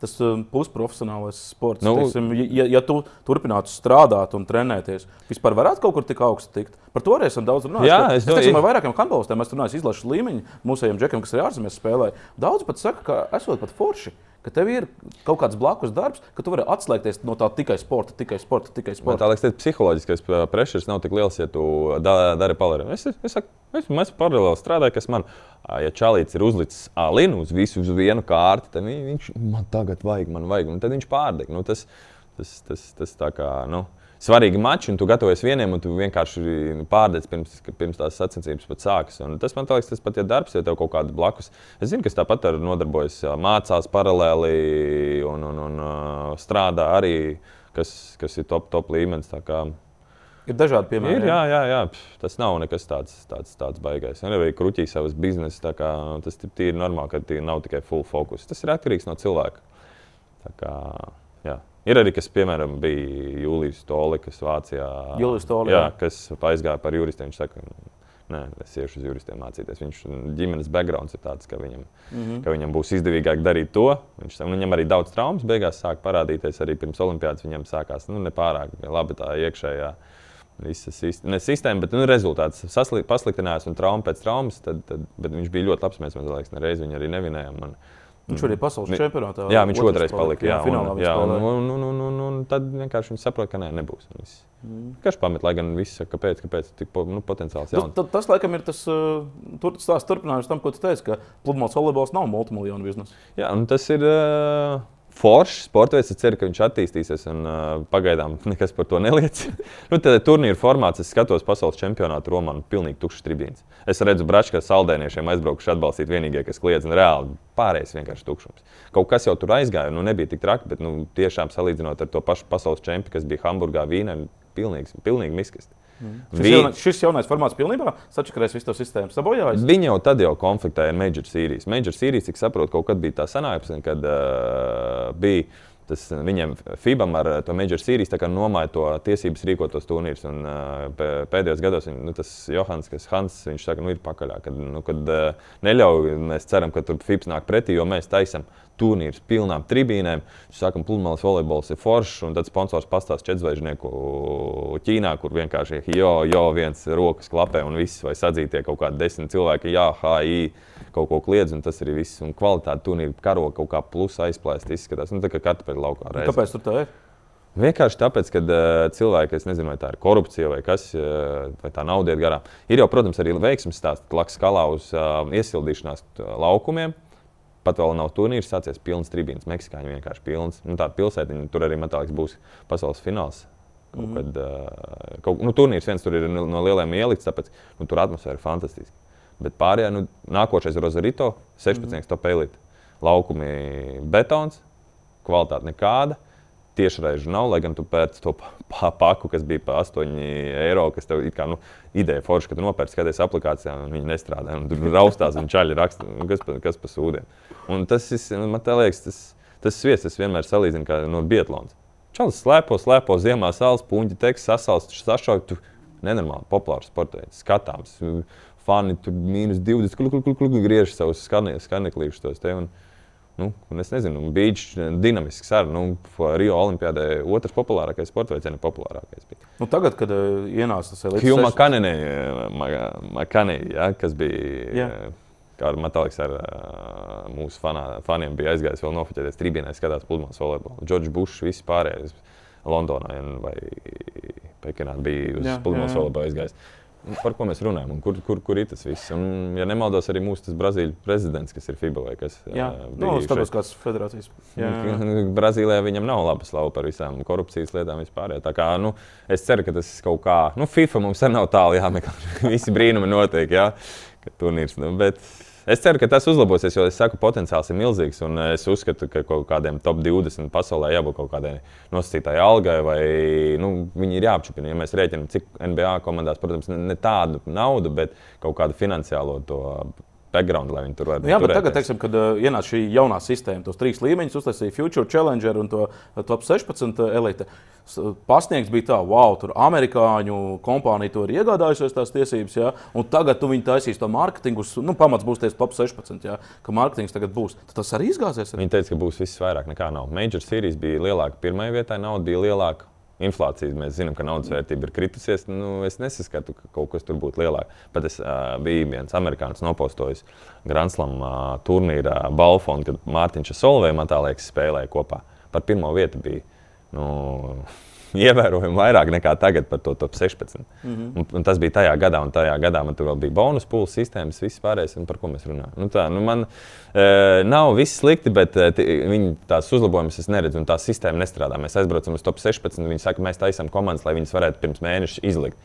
[SPEAKER 1] Tas um, pusprofesionālais sports. Nu, teiksim, ja, ja tu turpinātu strādāt un trenēties, vispār varētu kaut kur tik augstu tikt. Par to arī esam daudz runājuši. Jā, es domāju, ka vairākiem handbolistiem mēs runājam, izlaša līmeņi mūsējiem džekiem, kas ir ārzemēs spēlē. Daudz pat saka, ka esot pat forši ka tev ir kaut kāds blakus darbs, ka tu vari atslēgties no tā tikai sporta, tikai sporta, tikai sporta.
[SPEAKER 2] Man tā liekas, ka psiholoģiskais pressures nav tik liels, ja tu dari paralēli. Es, es, saku, es, es paralēli strādāju, kas man, ja čalīts ir uzlicis alinu uz visu uz vienu kārti, tad viņš man tagad vajag, man vajag, un tad viņš pārdeg. Nu, tas, tas, tas, tas tā kā. Nu, svarīgi mači, un tu gatavojies vienam, un tu vienkārši pārdedz pirms, pirms tās sacensības pat sākas. Un tas man liekas, tas pat ir darbs, ja tev kaut kāda blakus. Es zinu, kas tāpat ar nodarbojas, mācās paralēli un, un, un strādā arī, kas, kas ir top, top līmenis.
[SPEAKER 1] Ir dažādi piemēri.
[SPEAKER 2] Ir, jā, jā, jā. Tas nav nekas tāds, tāds, tāds baigais. Ir arī kruķī savas biznesa. Tas ir normāli, ka nav tikai full focus. Tas ir atkarīgs no cilvēka. Tā kā, jā. Ir arī, kas, piemēram, bija Jūlijas Toli, kas Vācijā
[SPEAKER 1] Toli,
[SPEAKER 2] jā, jā. Kas aizgāja par juristu. Viņš saka, Nē, es iešu uz juristiem mācīties. Viņš ģimenes backgrounds ir tāds, ka viņam, mm -hmm. ka viņam būs izdevīgāk darīt to. Viņš, viņam arī daudz traumas beigās sāk parādīties. Arī pirms olimpiādas viņam sākās nu, nepārāk labi tā iekšējā. Visa sistēma, ne sistēma, bet nu, rezultāts pasliktinājās un trauma pēc traumas. Tad, tad, viņš bija ļoti labs. Mēs, man liekas, nereiz viņu arī nevinējām. Man,
[SPEAKER 1] Viņš arī pasaules čempionātā.
[SPEAKER 2] Jā, viņš otrais palika. Jā, finālā un, jā, un, un, un, un, un, tad vienkārši viņš saprot, ka nē, nebūs. Mm. Kas pamet, lai gan viss saka, kāpēc, kāpēc tik nu, potenciāls
[SPEAKER 1] jauns. Tas, tas, laikam, ir tas uh, tur, turpinājums tam, ko tu teici, ka pludmales volejbols nav multimiljonu biznesa.
[SPEAKER 2] Jā, un tas ir. Uh, foršs sports. Es ceru, ka viņš attīstīsies, un uh, pagaidām *laughs* nekas par to neliecina. nu, tad turnīra formāts, es skatos pasaules čempionātu Romā, un pilnīgi tukšs tribīns. Es redzu, bračs, ka saldēniešiem aizbraukuši atbalstīt vienīgie, kas kliedz, un reāli pārējais vienkārši tukšums. Kaut kas jau tur aizgāja, nu nebija tik traki, bet nu, tiešām salīdzinot ar to pašu pasaules čempionu, kas bija Hamburgā, Vīnā, pilnīgi, pilnīgi miskasti.
[SPEAKER 1] Šis, Vi... jaunais, šis jaunais formāts pilnībā sačakarēs visu to sistēmu, sabojājis.
[SPEAKER 2] Viņi jau tad jau konfliktēja ar Major Series. Major Series, cik saprotu, kaut kad bija tā sanāksme, kad uh, bija tas viņiem FIBAM ar to Major Series nomāja to tiesības rīkot tos turnīrus. Un, uh, pēdējos gados viņ, nu, tas Johans, kas Hans, viņš saka, nu, ir pakaļā. Kad, nu, kad neļauj, mēs ceram, ka tur FIBS nāk pretī, jo mēs taisam turnīrs pilnām tribīnēm. Sākam, pludmales volejbols ir foršs, un tad sponsors pastāsta četzvaigžnieku Ķīnā, kur vienkārši jo, jo viens rokas klapē un viss, vai sadzītie kaut kādi desmit cilvēki, jā, HI kaut ko kliedz, un tas arī viss. Un kvalitāte turnīra karo kaut kā plus aizplēst izskatās. Nu, tā kā kartupeļu laukā. Reiz.
[SPEAKER 1] Kāpēc tur tā ir?
[SPEAKER 2] Vienkārši tāpēc, ka uh, cilvēki, es nezinu, vai tā ir korupcija vai kas, uh, vai tā nauda iet garām. Ir jau, protams, arī veiksmīgs stāsts, klaks skalā uz uh, iesildīšanās laukumiem. Pat vēl nav turnīrs sācies, pilns tribīns, meksikāņi vienkārši pilns. Nu, tā pilsētiņa, tur arī metāliks būs pasaules fināls. Kaut mm. kad, uh, kaut, nu, turnīrs viens tur ir no, no lieliem ielikts, tāpēc nu, tur atmosfēra ir fantastiska. Bet pārējā, nu, nākošais ir Rozarito, 16. Mm. top elite. Laukumi betons, kvalitāte nekāda. Tiešraižu nav, lai gan tu pēc to paku, kas bija par 8 eiro, kas tev ir nu, ideja forša, ka tu nopērci, skaties aplikācijā, un viņi nestrādā. Un tur raustās un čaļi raksta, nu, kas, pa, kas pa sūdiem. Un tas nu, man liekas, tas, tas sviests, es vienmēr salīdzinu kā no Bietlāns. Čalis slēpo, slēpo ziemā salas, puņķi teksts, sasalst, sašaukt. Nenormāli populārs sports, skatāms fani tur mīnus 20, kur, griež savus skaneklīšus tos te. Nu, un es nezinu, beidž dinamisks arī. Nu, Rio Olimpijādē otrs populārākais sports veids, ne populārākais. Bija.
[SPEAKER 1] Nu, tagad, kad uh, ienāca tas
[SPEAKER 2] elektriskais. Hjuma Kanenē, Makanē, ja, kas bija. Yeah. Kā ar Metāliks ar uh, mūsu fanā, faniem bija aizgājis vēl nofoķēties tribīnē, skatās pludmales volejbolu. Džordžs Bušs, visi pārējie Londonā vai Pekinā bija uz pludmales volejbolu aizgājis. Par ko mēs runājam, un kur, kur, kur ir tas viss? Un, ja nemaldos, arī mūsu Brazīlijas prezidents, kas ir FIBA vai kas
[SPEAKER 1] cits. Jā, no, Starptautiskās federācijas. Jā,
[SPEAKER 2] jā. *laughs* Brazīlijā viņam nav laba slava par visām korupcijas lietām vispār. Tā kā, nu, es ceru, ka tas kaut kā, nu, FIFA mums arī nav tālu jāmeklē. *laughs* Visi brīnumi notiek, jā, ka turnīrs. Nu, bet, Es ceru, ka tas uzlabosies, jo es saku, potenciāls ir milzīgs. Es uzskatu, ka kaut kādiem top 20 pasaulē jābūt kaut kādai nosacītai algai, vai nu, viņi ir jāapčupina. Ja mēs rēķinām, cik NBA komandās, protams, ne tādu naudu, bet kaut kādu finansiālo to background, lai viņi tur varētu.
[SPEAKER 1] Nu, jā, bet tagad, teiksim, kad uh, ienāca šī jaunā sistēma, tos trīs līmeņus, uztaisīja Future Challenger un to uh, top 16 uh, elite. Pasniegts bija tā, wow, tur amerikāņu kompānija to ir iegādājusies tās tiesības, jā, un tagad viņi taisīs to mārketingu, nu, pamats būs tieši top 16, jā, ka mārketings tagad būs. Tad tas arī izgāsies.
[SPEAKER 2] Viņi teica, ka būs viss vairāk nekā nav. Major series bija lielāka pirmajā vietā, nauda bija lielāka inflācijas, mēs zinām, ka naudas vērtība ir kritusies. Nu, es nesaskatu, ka kaut kas tur būtu lielāks. Pat es uh, biju viens amerikānis nopostojis Grandslam uh, turnīrā Balfonu, kad Mārtiņš Solvē man tā liekas spēlēja kopā. Par pirmo vietu bija. Nu, *laughs* ievērojami vairāk nekā tagad par to top 16. Mm -hmm. un, un tas bija tajā gadā, un tajā gadā man tur vēl bija bonus pūles sistēmas, viss pārējais, par ko mēs runājam. Nu, tā, nu man e, nav viss slikti, bet e, viņi tās uzlabojumus es neredzu, un tā sistēma nestrādā. Mēs aizbraucam uz top 16, un viņi saka, mēs taisām komandas, lai viņas varētu pirms mēneša izlikt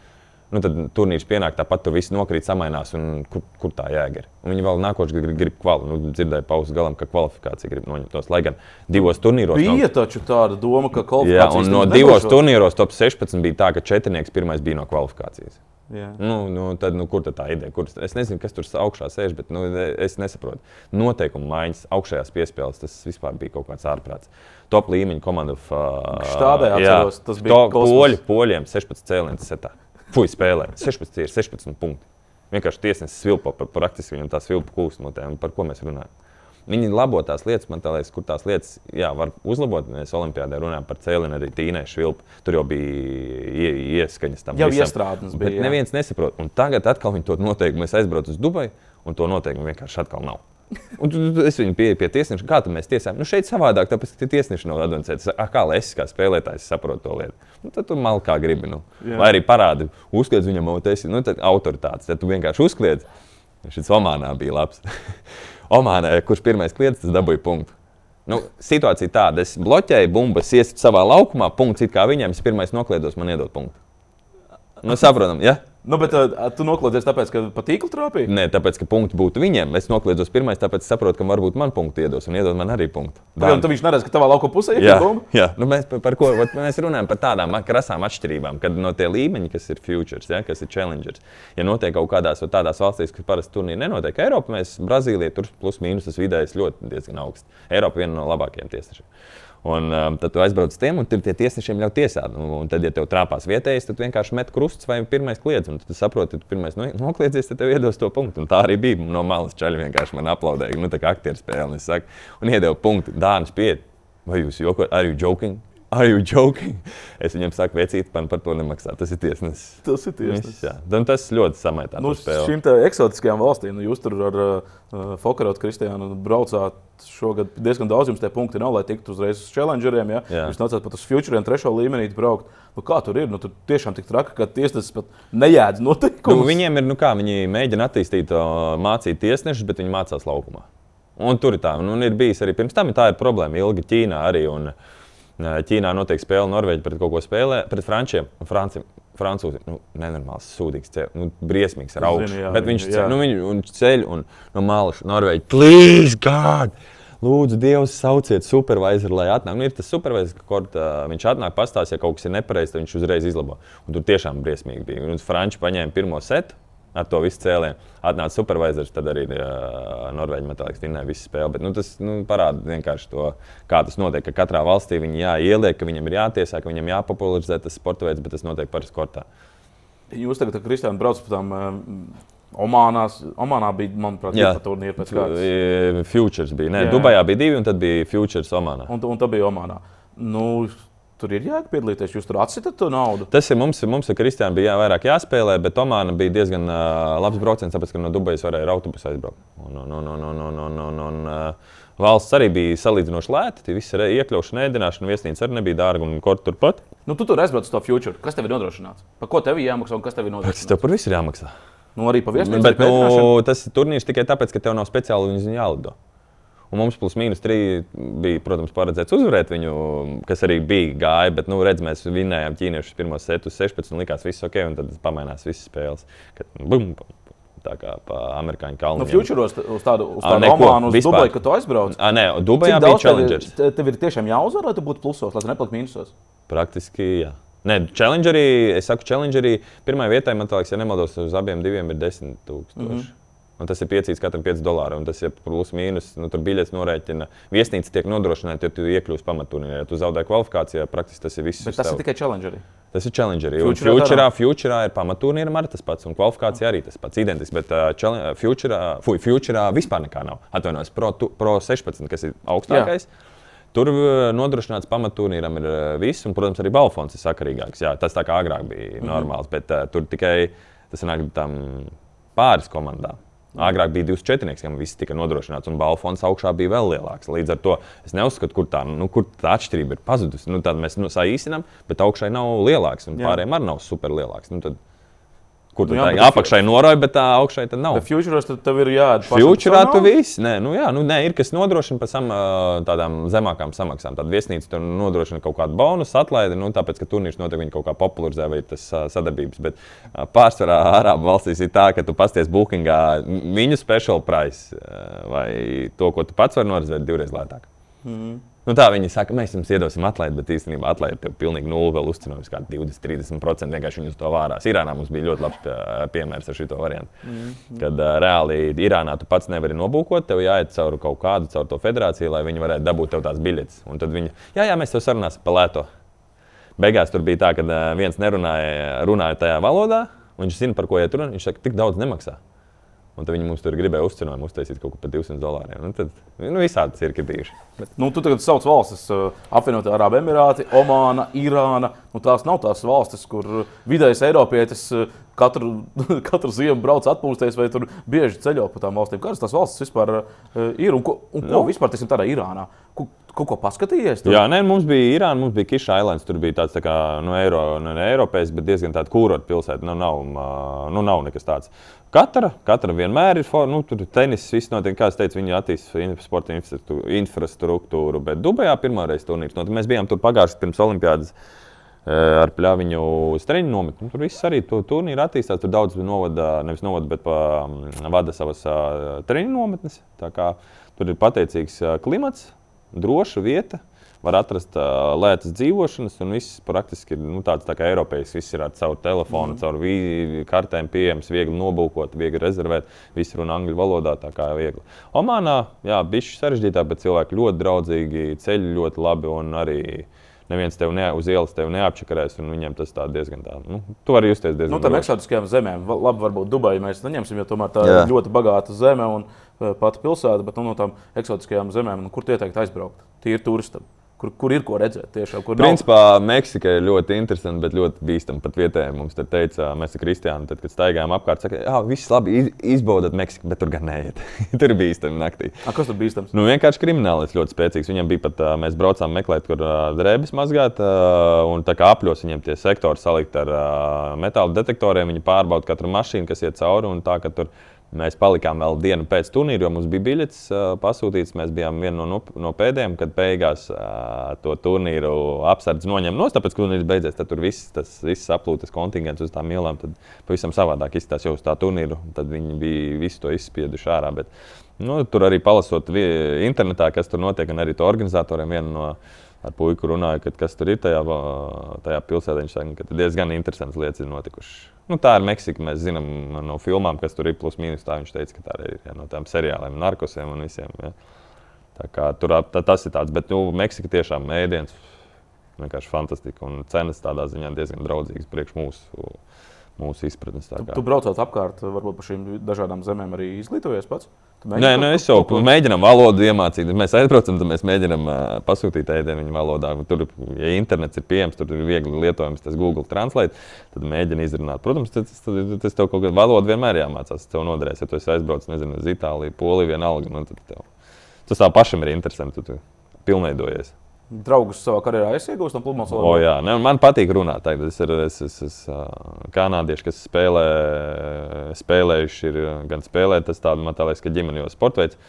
[SPEAKER 2] nu, tad turnīrs pienāk, tāpat tur viss nokrīt, samainās. Kur, kur tā jēga ir? Un viņi vēl nākošais grib, grib kvalitāti. Nu, dzirdēju pauzes galam, ka kvalifikācija grib noņemt tos. Lai gan divos turnīros.
[SPEAKER 1] Bija nav... taču tāda doma, ka kvalifikācija.
[SPEAKER 2] Jā, un no divos nedošos. turnīros top 16 bija tā, ka četrnieks pirmais bija no kvalifikācijas.
[SPEAKER 1] Jā.
[SPEAKER 2] Nu, nu, tad, nu, kur tad tā ideja? Kur, es nezinu, kas tur augšā sēž, bet nu, es nesaprotu. Noteikumu maiņas augšējās piespēles tas vispār bija kaut kāds ārprāts. Top līmeņa komanda. Uh,
[SPEAKER 1] Stādē atceros, tas bija
[SPEAKER 2] to, poļu, poļiem 16 cēlienas setā. Fuj, spēlē. 16 ir 16 punkti. Vienkārši tiesnesis svilpo, par, praktiski viņam tā svilpa kūst mutē. Par ko mēs runājam? Viņi labo tās lietas, man liekas, kur tās lietas jā, var uzlabot. Mēs Olimpijādē runājam par cēlienu, arī tīnēšu švilpu. Tur jau bija ie, ieskaņas tam.
[SPEAKER 1] Jau
[SPEAKER 2] visam.
[SPEAKER 1] iestrādnes
[SPEAKER 2] Bet
[SPEAKER 1] bija, jā.
[SPEAKER 2] neviens nesaprot. Un tagad atkal viņi to noteikumu. Mēs aizbraucam uz Dubaju, un to noteikumu vienkārši atkal nav. Un tu, tu, es viņu pieeju pie tiesneša, kā mēs tiesājam. Nu, šeit savādāk, tāpēc, ka tie tiesneši nav advancēti. Ah, kā lai es kā spēlētājs saprotu to lietu. Nu, tad tu malki kā gribi. Nu.
[SPEAKER 1] Jā.
[SPEAKER 2] Vai arī parādi, uzskliedz viņam, ka tas ir nu, tad autoritātes. Tad tu vienkārši uzkliedz. Šis Omānā bija labs. *laughs* Omānā, kurš pirmais kliedz, tas dabūja punktu. Nu, situācija tāda, es bloķēju bumbas, iesaku savā laukumā, punkts it kā viņam, es pirmais nokliedos, man iedod punktu. Nu, saprotam, ja?
[SPEAKER 1] Nu, bet uh, tu noklausies tāpēc, ka pa tīklu trāpīja?
[SPEAKER 2] Nē, tāpēc, ka punkti būtu viņiem. Es nokliedzos pirmais, tāpēc saprotu, ka varbūt man punktu iedos un iedod man arī punktu.
[SPEAKER 1] Pagaidām, tu viņš neredz, ka tavā lauka pusē ir
[SPEAKER 2] Jā,
[SPEAKER 1] bumba.
[SPEAKER 2] jā. Nu, mēs, par, ko, vat mēs runājam par tādām krasām atšķirībām, kad no tie līmeņi, kas ir futures, ja, kas ir challengers, ja notiek kaut kādās tādās valstīs, kas parasti turnīri nenotiek, Eiropā mēs Brazīlijā tur plus mīnus tas vidējais ļoti diezgan augsts. Eiropa viena no labākajiem tiesnešiem. Un um, tad tu aizbrauc uz tiem, un tur tie tiesnešiem ļauj tiesāt. Un, un tad, ja tev trāpās vietējais, tad vienkārši met krusts vai pirmais kliedz. Un tad saproti, ka pirmais no- nokliedzies, tad tev iedos to punktu. Un tā arī bija. No malas čaļi vienkārši man aplaudēja. Nu, tā kā aktieru spēle, un un iedeva punktu. Dānis piet. Vai jūs jokojat? Are you joking? Are you joking? Es viņam saku, vecīt, man par to nemaksā. Tas ir tiesnesis.
[SPEAKER 1] Tas ir tiesnesis.
[SPEAKER 2] jā. Un tas ļoti samaitā.
[SPEAKER 1] Nu, šīm eksotiskajām valstīm, nu, jūs tur ar uh, Fokarotu Kristiānu braucāt šogad diezgan daudz, jums tie punkti nav, lai tiktu uzreiz uz challengeriem. Ja?
[SPEAKER 2] Jā.
[SPEAKER 1] Jūs nācāt pat uz futuriem, trešo līmenī braukt. Nu, kā tur ir? Nu, tur tiešām tik traki, ka tiesnesis pat nejēdz noteikumus.
[SPEAKER 2] Nu, viņiem ir, nu kā, viņi mēģina attīstīt, uh, mācīt tiesnešus, bet viņi mācās laukumā. Un tur ir tā, un ir bijis arī pirms tam, tā ir problēma ilgi Ķīnā arī. Un, uh, Ķīnā notiek spēle Norvēģija pret kaut ko spēlē, pret Frančiem. Franci, Francūzi, nu, nenormāls, sūdīgs, ceļ, nu, briesmīgs ar augšu.
[SPEAKER 1] Jā,
[SPEAKER 2] Bet viņš ceļ, nu, viņu, un ceļ un no malas Norvēģija. Please, God! Lūdzu, Dievs, sauciet supervisoru, lai atnāk. Nu, ir tas supervisors, kaut, uh, viņš atnāk, pastāsta, ja kaut kas ir nepareizs, tad viņš uzreiz izlabo. Un tur tiešām briesmīgi bija. Un Franči paņēma pirmo setu ar to visu cēlienu. Atnāca supervisors, tad arī uh, Norvēģija metāliks vinnēja visu spēli. Bet, nu, tas nu, parāda vienkārši to, kā tas notiek. Ka katrā valstī viņi jāieliek, ka viņam ir jātiesā, ka viņam jāpopularizē tas sporta veids, bet tas notiek parasti kortā.
[SPEAKER 1] Jūs tagad, Kristiāna, braucat pa tām um, Omānās. Omānā bija, manuprāt,
[SPEAKER 2] Jā.
[SPEAKER 1] turnīri pēc kārtas.
[SPEAKER 2] E, Futures bija. Nē,
[SPEAKER 1] Jā.
[SPEAKER 2] Dubajā bija divi, un tad bija Futures Omanā.
[SPEAKER 1] Un, un tā bija Omānā. Nu, tur ir jēga piedalīties. Jūs tur atsitat to naudu.
[SPEAKER 2] Tas ir mums, mums ar Kristiānu bija jā, vairāk jāspēlē, bet Omanā bija diezgan uh, labs brauciens, tāpēc, ka no Dubajas varēja ar autobusu aizbraukt. Un, un, un, un, un, un, un, un, uh, valsts arī bija salīdzinoši lēta. Tie visi iekļaušana, ēdināšana, viesnīca arī nebija dārga un kur turpat.
[SPEAKER 1] Nu, tu tur aizbrauc to future. Kas tev ir nodrošināts? Par ko tev ir jāmaksā un kas tev ir
[SPEAKER 2] Tas
[SPEAKER 1] nodrošināts?
[SPEAKER 2] tev par visu ir jāmaksā.
[SPEAKER 1] Nu, arī pa viesnīcu.
[SPEAKER 2] Bet nu, tas ir turnīrs tikai tāpēc, ka tev nav speciāli jālido. Un mums plus mīnus trīs bija, protams, paredzēts uzvarēt viņu, kas arī bija gāja. Bet, nu, redz, mēs vinnējām ķīniešus pirmos setus 16 un likās, viss ok, un tad pamainās visas spēles. Kad, bum, bum, tā kā pa amerikāņu kalnu.
[SPEAKER 1] Nu, futuros uz tādu, uz
[SPEAKER 2] Ā,
[SPEAKER 1] tādu
[SPEAKER 2] neko,
[SPEAKER 1] Omānu, uz. Dubaju, kad tu aizbrauc.
[SPEAKER 2] Ah, nē, Dubajā bija
[SPEAKER 1] tev
[SPEAKER 2] challengers.
[SPEAKER 1] te- tev ir tiešām jāuzvar, lai tu būtu plusos, lai tu nepaliktu mīnusos?
[SPEAKER 2] Praktiski, jā. Nē, challengerī, es saku, challengerī pirmā vietā, man liekas, ja nemaldos, uz abiem diviem ir 10 tūkstoši. Mm -hmm. Un tas ir piecīs katram 5 dolāri. Tas ir plus mīnus. Nu, tur biļets norēķina. Viesnīca tiek nodrošināta, ja tu iekļūsi pamatūnī. Ja tu zaudē kvalifikācijā, praktiski tas ir viss.
[SPEAKER 1] Bet tas ir
[SPEAKER 2] tev.
[SPEAKER 1] tikai challengerī.
[SPEAKER 2] Tas ir challengerī. Un
[SPEAKER 1] Futurā
[SPEAKER 2] Futurā, futurā ir pamatūnīram arī tas pats. Un kvalifikācija arī tas pats. Identisks. Bet uh, challenge- futurā, fuj, futurā vispār nekā nav. Atvainojos, pro, tu- pro 16, kas ir augstākais. Tur uh, nodrošināts pamatūrnīram ir uh, viss, un, protams, arī balfons ir sakarīgāks. Jā, tas tā kā agrāk bija
[SPEAKER 1] Mhm.
[SPEAKER 2] normāls, bet uh, tur tikai tas nāk tam pāris komandām. Agrāk bija 24, kam viss tika nodrošināts, un balfons augšā bija vēl lielāks. Līdz ar to es neuzskatu, kur tā, nu, kur tā atšķirība ir pazudusi. Nu, tad mēs nu, saīsinām, bet augšai nav lielāks, un
[SPEAKER 1] Jā.
[SPEAKER 2] pārējiem arī nav super lielāks. Nu, tad, kur
[SPEAKER 1] Nu jā,
[SPEAKER 2] tā apakšai noroja, bet tā augšai tad nav.
[SPEAKER 1] Bet futuros tad tev ir jāatbalsta.
[SPEAKER 2] Futurā tu viss. Nē, nu jā, nu nē, ir kas nodrošina tam ā, tādām zemākām samaksām. Tad viesnīca tur nodrošina kaut kādu bonusu, atlaidi, nu, tāpēc, ka turnīrs notiek viņi kaut kā popularizē vai tas sadarbības. Bet pārsvarā Arābu valstīs ir tā, ka tu pasties bookingā viņu special price vai to, ko tu pats vari norizēt divreiz lētāk.
[SPEAKER 1] Mhm.
[SPEAKER 2] Nu, tā viņi saka, mēs jums iedosim atlaidi, bet īstenībā atlaidi tev pilnīgi nulli vēl uzcenojums, kā 20-30%. Vienkārši viņi uz to vārās. Irānā mums bija ļoti labs pie- piemērs ar šo variantu.
[SPEAKER 1] Mhm.
[SPEAKER 2] Kad uh, reāli Irānā tu pats nevari nobūkot, tev jāiet cauri kaut kādu, caur to federāciju, lai viņi varētu dabūt tev tās biļetes. Un tad viņi, jā, jā, mēs tev sarunāsim par lēto. Beigās tur bija tā, ka viens nerunāja runāja tajā valodā. Un viņš zina, par ko iet runa. Viņš saka, tik daudz nemaksā. Un tad viņi mums tur gribēja uzcenojumu uztaisīt kaut ko par 200 dolāriem. Nu, tad nu, visādi ir bijuši. Bet...
[SPEAKER 1] Nu, tu tagad sauc valstis, uh, apvienotā Arābu Emirāti, Omāna, Irāna. Nu, tās nav tās valstis, kur vidējais Eiropietis uh, katru, *laughs* katru ziemu brauc atpūsties vai tur bieži ceļo pa tām valstīm. Kādas tās valstis vispār uh, ir un ko, un ko nu. vispār teiksim, tādā Irānā? Ko, Kaut ko paskatījies?
[SPEAKER 2] Tur? Jā, nē, mums bija Irāna, mums bija Kiša Islands. Tur bija tāds tā kā nu, Eiro, nu, Eiropas, bet diezgan tāda kūrota pilsēta. Nu, nav, nu, nav nekas tāds. Katra, katra vienmēr ir nu, tenis, viss notiek, kā es teicu, viņi attīstīja sporta infrastruktūru. Bet Dubajā pirmā reize turnīrs notika. Mēs bijām tur pagājušajā pirms Olimpiādas ar pļāviņu streņu nometni. Tur viss arī to turnīru attīstās. Tur daudz novada, nevis novada, bet pa, vada savas treniņu nometnes. Tur ir pateicīgs klimats, droša vieta. Var atrast uh, lētas dzīvošanas, un viss praktiski ir nu, tāds tā kā Eiropijas. Viss ir ar savu telefonu, mm. caur vīzi, kartēm pieejams, viegli nobūkot, viegli rezervēt. Viss runā angļu valodā, tā kā viegli. Omanā, jā, bija sarežģītāk, bet cilvēki ļoti draudzīgi, ceļi ļoti labi un arī neviens tev ne, uz ielas tevi neapčakarēs. Viņam tas diezgan tā, nu, tu vari justies diezgan.
[SPEAKER 1] Nu, tādām eksotiskajām zemēm, labi, varbūt Dubaju mēs neņemsim, jo tomēr tā ir ļoti bagāta zeme. Un pati pilsēta, bet nu, no tām eksotiskajām zemēm, nu, kur tie teikt aizbraukt? Tie ir turistam. Kur, kur ir ko redzēt? Tiešām, kur
[SPEAKER 2] Principā nav... Meksika ir ļoti interesanta, bet ļoti bīstama. Pat vietējiem mums te teica, mēs ar Kristiānu, tad, kad staigājām apkārt, saka, ka viss labi, iz, izbaudat Meksiku, bet tur gan neiet. *laughs* tur ir bīstami naktī.
[SPEAKER 1] A, kas tur bīstams?
[SPEAKER 2] Nu, vienkārši kriminālis ļoti spēcīgs. Viņam bija pat, mēs braucām meklēt, kur drēbes mazgāt, un tā kā apļos viņiem tie sektori salikt ar metāla detektoriem. Viņi pārbauda katru mašīnu, kas iet cauri un tā, ka tur ir Mēs palikām vēl dienu pēc turnīra, jo mums bija biļets uh, pasūtīts. Mēs bijām viena no, no pēdējiem, kad beigās uh, to turnīru apsardz noņēma no tāpēc, ka turnīrs beidzies. Tad tur viss tas viss aplūdes kontingents uz tām ielām. Tad pavisam savādāk izskatās jau uz tā turnīru. Tad viņi bija visu to izspieduši ārā. Bet, nu, tur arī palasot internetā, kas tur notiek, un arī to organizatoriem viena no ar puiku runāju, kad, kas tur ir tajā, tajā pilsētā. Viņš saka, ka diezgan interesants lietas ir notikušas. Nu, tā ir Meksika. Mēs zinām no filmām, kas tur ir plus mīnus. Tā viņš teica, ka tā ir ja, no tām seriāliem, narkosiem un visiem. Ja. Tā kā, tur tā, tas ir tāds, bet nu, Meksika tiešām ēdiens vienkārši fantastika un cenas tādā ziņā diezgan draudzīgas priekš mūsu. Mūsu izpratnes.
[SPEAKER 1] Tu, tu braucot apkārt, varbūt par šīm dažādām zemēm arī izglītojies pats?
[SPEAKER 2] Nē, nu, es jau mēģinu valodu iemācīt. Mēs aizbraucam, tad mēs mēģinām uh, pasūtīt ēdienu viņu valodā. Tur, ja internets ir pieejams, tur ir viegli lietojams tas Google Translate. Tad mēģini izrunāt. Protams, tas, tas, tas tev kaut kāda valoda vienmēr jāmācās. Tas tev noderēs. Ja tu esi aizbraucis nezinu, uz Itāliju, Poliju, vienalga. Nu, tev, tas tā pašam ir interesanti. Tu, tu pilnveidojies
[SPEAKER 1] draugus savā karjerā es iegūstu no pludmales
[SPEAKER 2] valodas. Oh, jā, ne, man patīk runāt. Tagad es esmu es, es, es, kanādieši, kas spēlē, spēlējuši, ir gan spēlēt, tas tāds man liekas, ka ģimenes sporta veids.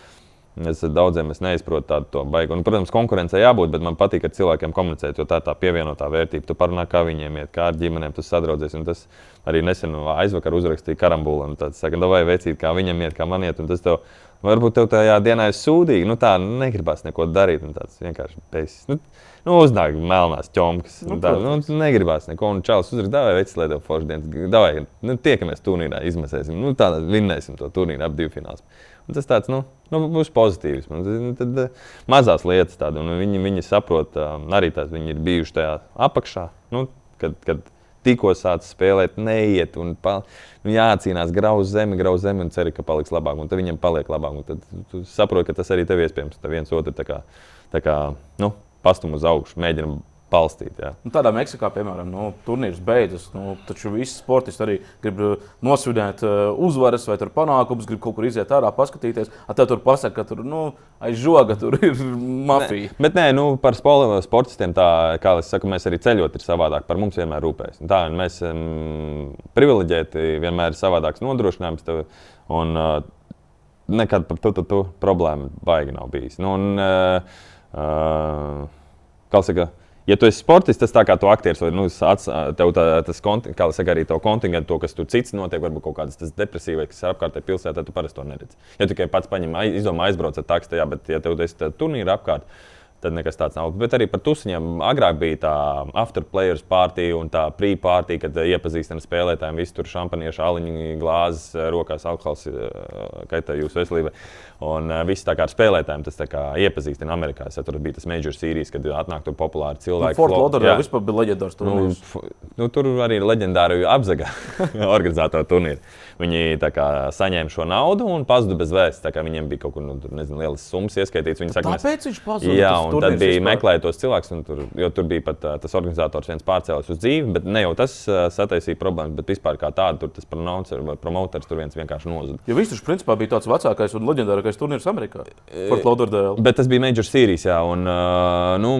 [SPEAKER 2] Es daudziem es neizprotu tādu baigu. Un, protams, konkurencei jābūt, bet man patīk ar cilvēkiem komunicēt, jo tā ir tā pievienotā vērtība. Tu parunā, kā viņiem iet, kā ar ģimenēm tu sadraudzies. Un tas arī nesen aizvakar uzrakstīja karambulu. Tas saka, vai vecīt, kā viņam iet, kā man iet. Un tas tev Varbūt tev tajā dienā ir sūdīgi, nu tā negribas neko darīt. Tas vienkārši beigas. Nu, nu, uznāk melnās ķomkas. Nu, tā, nu, negribas neko. Un čalis uzrakst, vai veids, lai tev forši dienas. Davai, nu, tiekamies turnīrā, izmēsēsim. Nu, tā vinnēsim to turnīru ap divu fināls. Un tas tāds, nu, nu būs pozitīvs. Un, nu, tad, uh, mazās lietas tādas, un viņi, viņi saprot, uh, arī tās viņi ir bijuši tajā apakšā. Nu, kad, kad tikko sācis spēlēt, neiet un pa, nu, jācīnās, grauž zemi, grauž zemi un cer, ka paliks labāk. Un tad viņam paliek labāk. Un tad tu saproti, ka tas arī tev iespējams. Tad viens otru tā kā, tā kā nu, pastum uz augšu, mēģinam palstīt.
[SPEAKER 1] Nu, tādā Meksikā, piemēram, nu, turnīrs beidzas. Nu, taču visi sportisti arī grib uh, nosvinēt uh, uzvaras vai panākumus, grib kaut kur iziet ārā, paskatīties. Tad tur pasakā, ka tur nu, aiz žoga tur ir *laughs* mafija.
[SPEAKER 2] Ne, bet nē, nu, par sportistiem tā, kā es saku, mēs arī ceļot ir savādāk. Par mums vienmēr rūpējas. Tā, mēs um, privileģēti vienmēr ir savādāks nodrošinājums. Tev, un, uh, Nekad par to, to, to problēmu baigi nav bijis. Nu, un, uh, uh, kā saka, uh, ja tu esi sportists, tas tā kā tu aktieris, vai nu, ats, tev tā, tas, kā saka, arī to kontingentu, to, kas tur cits notiek, varbūt kaut kādas depresīvas, kas ir apkārtē pilsētā, tu parasti to neredzi. Ja tikai pats paņem, izdomā aizbraukt ar takstu, jā, bet ja tev ir turnīri apkārt, tad nekas tāds nav. Bet arī par tusiņiem agrāk bija tā afterplayers partija un tā pre-partija, kad iepazīstina spēlētājiem, visi tur šampaniešu aliņu glāzes, rokās alkohols kaitē jūsu veselībai. Un viss tā kā ar spēlētājiem tas iepazīstina Amerikā. Es tur bija tas major sērijas, kad atnāk tur populāri cilvēki.
[SPEAKER 1] Nu, Fort Lauderdale vispār bija leģendārs
[SPEAKER 2] turnīrs. Nu, nu, tur arī leģendāri apzaga *laughs* organizēto turnīru. Viņi kā, saņēma šo naudu un pazuda bez vēstures. Viņiem bija kaut kur nu, nezinu, lielas summas ieskaitītas. Viņi
[SPEAKER 1] saka, Tāpēc mēs... viņš pazuda.
[SPEAKER 2] Jā, un tad bija meklējot tos cilvēkus, tur, jo tur bija pat uh, tas organizators viens pārcēlus uz dzīvi. Bet ne jau tas uh, sataisīja problēmas, bet vispār kā tādu tur tas promoters tur viens vienkārši nozuda.
[SPEAKER 1] Jo viņš taču principā bija tāds vecākais un leģendārākais turnīrs Amerikā. Fort Lauderdale.
[SPEAKER 2] Bet tas bija Major Series, jā. Un, uh, nu,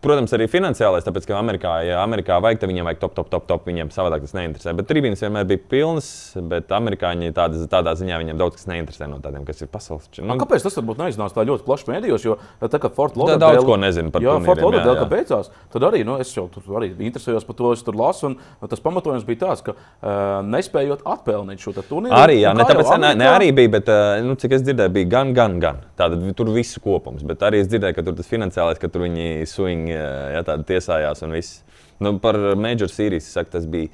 [SPEAKER 2] Protams, arī finansiālais, tāpēc, ka Amerikā, ja Amerikā vajag, tad viņiem vajag top, top, top, top. Viņiem savādāk tas neinteresē. Bet tribīnes vienmēr bija pilnas, bet amerikāņi tādas, tādā ziņā viņiem daudz kas neinteresē no tādiem, kas ir pasaules
[SPEAKER 1] čempioni. Nu, kāpēc tas varbūt neiznāca tā ļoti plaši mēdījos? Jo tā kā Fort
[SPEAKER 2] Lauderdale. Daudz ko nezinu par to.
[SPEAKER 1] Jā, Fort Lauderdale, kad beidzās, tad arī nu, es jau tur arī interesējos par to, es tur lasu. Un tas pamatojums bija tāds, ka uh, nespējot atpelnīt šo turnīru.
[SPEAKER 2] Arī, jā, ne, tāpēc, ne, ne arī bija, bet uh, nu, cik es dzirdēju, bija gan, gan, gan. Tātad tur viss kopums. Bet arī es dzirdēju, ka tur tas finansiālais, ka tur viņi swing. Jā, tiesājās un viss. Nu, par Major Series saka, tas bija.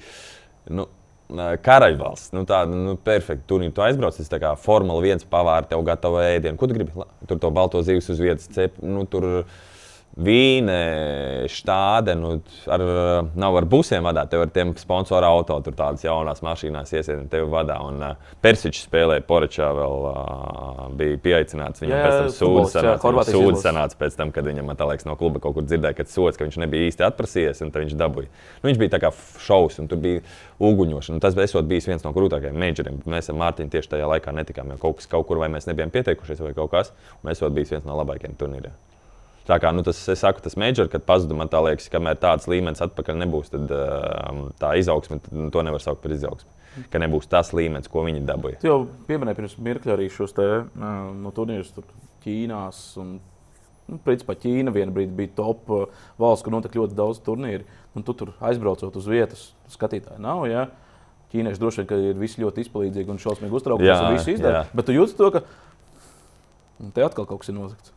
[SPEAKER 2] Nu, Karaļvalsts, nu, tāda nu, perfekta turnīra. Tu aizbrauc, tas kā Formula 1 pavāri, tev gatavo ēdienu. Ko tu gribi? Tur to balto zivs uz vietas, cep, nu, tur Vīne, štāde, nu, ar, nav ar busiem vadīt, tev ar tiem sponsoru auto, tur tādas jaunas mašīnās iesiet, tevi vadā. Un uh, Persičs spēlēja Porečā, vēl uh, bija pieaicināts. Viņam jā, pēc tam sūdzes sanāca, sūdz sanāca pēc tam, kad viņam, man liekas, no kluba kaut kur dzirdēja, ka sots, ka viņš nebija īsti atprasījies, un viņš dabūja. Nu, viņš bija tā kā šaus, un tur bija uguņošana. Tas esot bijis viens no grūtākajiem majoriem. Mēs ar Mārtiņu tieši tajā laikā netikām, jo kaut kas kaut kur vai mēs nebijām pieteikušies vai kaut kas, un esot bijis viens no labākajiem turnīriem. Tā kā nu, tas, es saku, tas major, kad pazuda, man tā liekas, kamēr tāds līmenis atpakaļ nebūs, tad uh, tā izaugsme, nu, to nevar saukt par izaugsmu. Ka nebūs tas līmenis, ko viņi dabūja.
[SPEAKER 1] Jūs jau pieminējāt pirms mirkļa arī šos te, uh, no turnīrus Ķīnās. Un, nu, principā Ķīna vienā brīdī bija top uh, valsts, kur notika ļoti daudz turnīru. Un tu tur aizbraucot uz vietas, skatītāji nav. Ja? Ķīnieši droši vien ir visi ļoti izpalīdzīgi un šausmīgi uztraukti. Tas viss izdara. Bet tu jūti to, ka te atkal kaut kas ir nozagts.